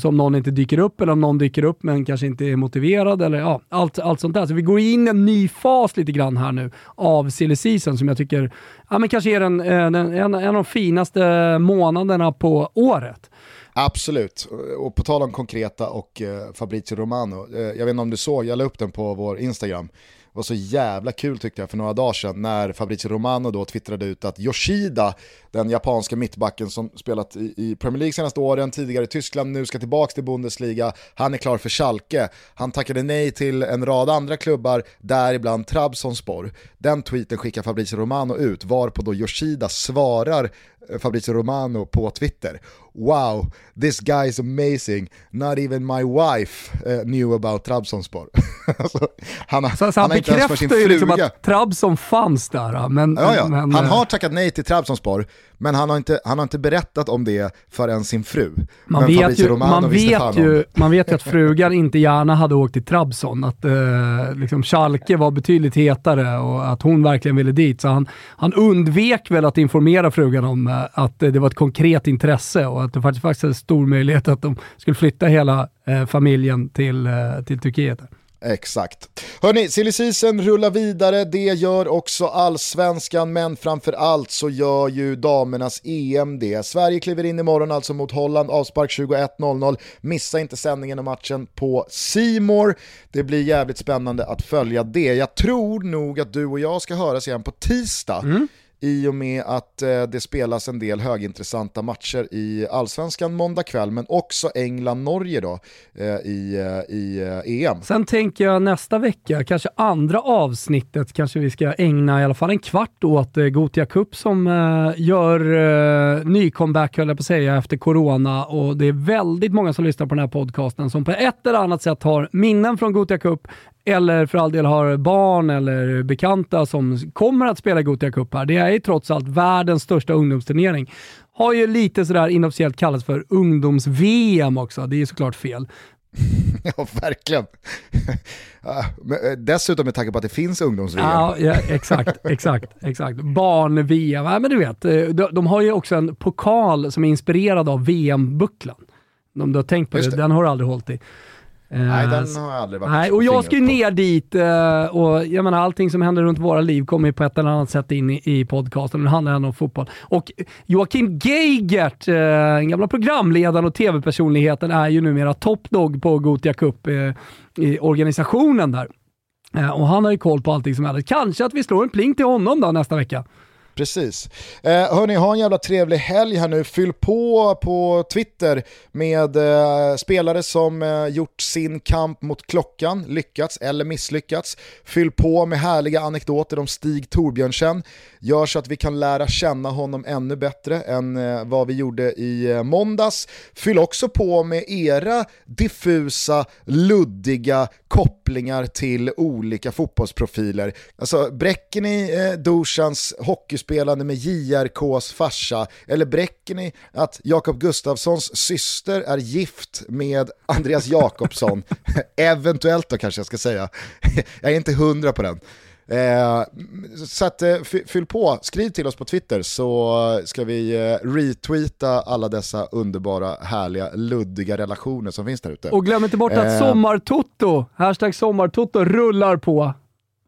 S2: Så om någon inte dyker upp eller om någon dyker upp men kanske inte är motiverad eller ja, allt, allt sånt där. Så vi går in i en ny fas lite grann här nu av silly season som jag tycker ja, men kanske är den, en, en, en av de finaste månaderna på året.
S1: Absolut, och på tal om konkreta och eh, Fabrizio Romano, eh, jag vet inte om du såg, jag la upp den på vår Instagram, Det var så jävla kul tyckte jag för några dagar sedan när Fabrizio Romano då twittrade ut att Yoshida, den japanska mittbacken som spelat i, Premier League senaste åren, tidigare i Tyskland, nu ska tillbaka till Bundesliga, han är klar för Schalke. Han tackade nej till en rad andra klubbar, däribland Trabzonspor. Den tweeten skickar Fabrizio Romano ut, varpå då Yoshida svarar Fabrizio Romano på Twitter. Wow, this guy is amazing, not even my wife uh, knew about Trabzonspor. alltså, han,
S2: så, så han, han bekräftar ju liksom att Trabzon fanns där. Men,
S1: ja, ja.
S2: men,
S1: han har tackat nej till Trabzonspor, men han har, inte, han har inte berättat om det förrän sin fru.
S2: Man,
S1: men
S2: vet ju, man, vet ju, man vet ju att frugan inte gärna hade åkt till Trabzon, att eh, liksom Schalke var betydligt hetare och att hon verkligen ville dit. Så han, han undvek väl att informera frugan om eh, att det var ett konkret intresse och att det faktiskt, faktiskt är stor möjlighet att de skulle flytta hela eh, familjen till, eh, till Turkiet.
S1: Exakt. Hörni, silly season rullar vidare, det gör också allsvenskan, men framförallt så gör ju damernas EM det. Sverige kliver in imorgon alltså mot Holland, avspark 21.00. Missa inte sändningen och matchen på Simor. Det blir jävligt spännande att följa det. Jag tror nog att du och jag ska höras igen på tisdag. Mm i och med att eh, det spelas en del högintressanta matcher i allsvenskan måndag kväll, men också England-Norge då eh, i, eh, i EM.
S2: Sen tänker jag nästa vecka, kanske andra avsnittet, kanske vi ska ägna i alla fall en kvart åt Gotia Cup som gör ny comeback höll jag på att säga, efter corona och det är väldigt många som lyssnar på den här podcasten som på ett eller annat sätt har minnen från Gotia Cup eller för all del har barn eller bekanta som kommer att spela Gothia Cup här. Det är ju trots allt världens största ungdomsturnering. Har ju lite sådär inofficiellt kallats för ungdoms-VM också. Det är ju såklart fel.
S1: ja, verkligen. Eh, dessutom med tanke på att det finns ungdoms-VM.
S2: Ja, ja, exakt, exakt, exakt. Barn-VM, ja, men du vet, eh, de, de, har ju också en pokal som är inspirerad av VM-bucklan. Om du har tänkt på det, det, den har du aldrig hållit i.
S1: Nej, den har jag aldrig varit
S2: Nej, och jag ska ju ner dit eh, och jag menar allting som händer runt våra liv kommer ju på ett eller annat sätt in i, i podcasten. Nu handlar det om fotboll. Och Joakim Geigert, eh, den gamla programledaren och tv-personligheten, är ju numera toppdog på Gotia Cup eh, i organisationen där. Och han har ju koll på allting som händer. Kanske att vi slår en pling till honom då nästa vecka.
S1: Precis. Eh, hörni, ha en jävla trevlig helg här nu. Fyll på på Twitter med eh, spelare som eh, gjort sin kamp mot klockan, lyckats eller misslyckats. Fyll på med härliga anekdoter om Stig Torbjörnsen. Gör så att vi kan lära känna honom ännu bättre än eh, vad vi gjorde i eh, måndags. Fyll också på med era diffusa, luddiga kopplingar till olika fotbollsprofiler. Alltså, bräcker ni eh, Dushans hockeyspelande med JRKs farsa? Eller bräcker ni att Jakob Gustafssons syster är gift med Andreas Jakobsson? Eventuellt då kanske jag ska säga. jag är inte hundra på den. Eh, så att, eh, fyll på, skriv till oss på Twitter så ska vi eh, retweeta alla dessa underbara, härliga, luddiga relationer som finns där ute.
S2: Och glöm inte bort att eh, sommartoto, hashtag sommartoto rullar på.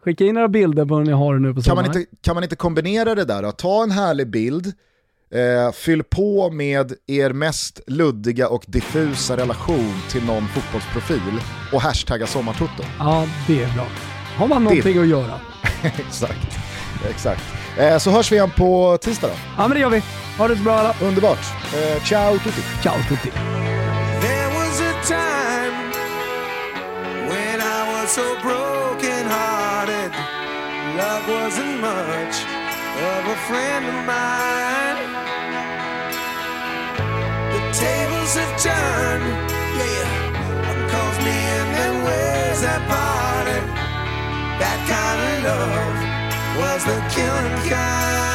S2: Skicka in några bilder på hur ni har det nu på sommaren.
S1: Kan man inte, kan man inte kombinera det där då? Ta en härlig bild, eh, fyll på med er mest luddiga och diffusa relation till någon fotbollsprofil och hashtagga sommartoto.
S2: Ja, det är bra har man någonting det... att göra.
S1: exakt, exakt. Eh, så hörs vi igen på tisdag då.
S2: Ja men det gör vi. Ha det så bra alla.
S1: Underbart. Eh, ciao tutti.
S2: Ciao tutti.
S5: There was a time when I was so hearted Love wasn't much of a friend of mine. The tables have turned, yeah me and them ways have parted That kind of love was the killing kind.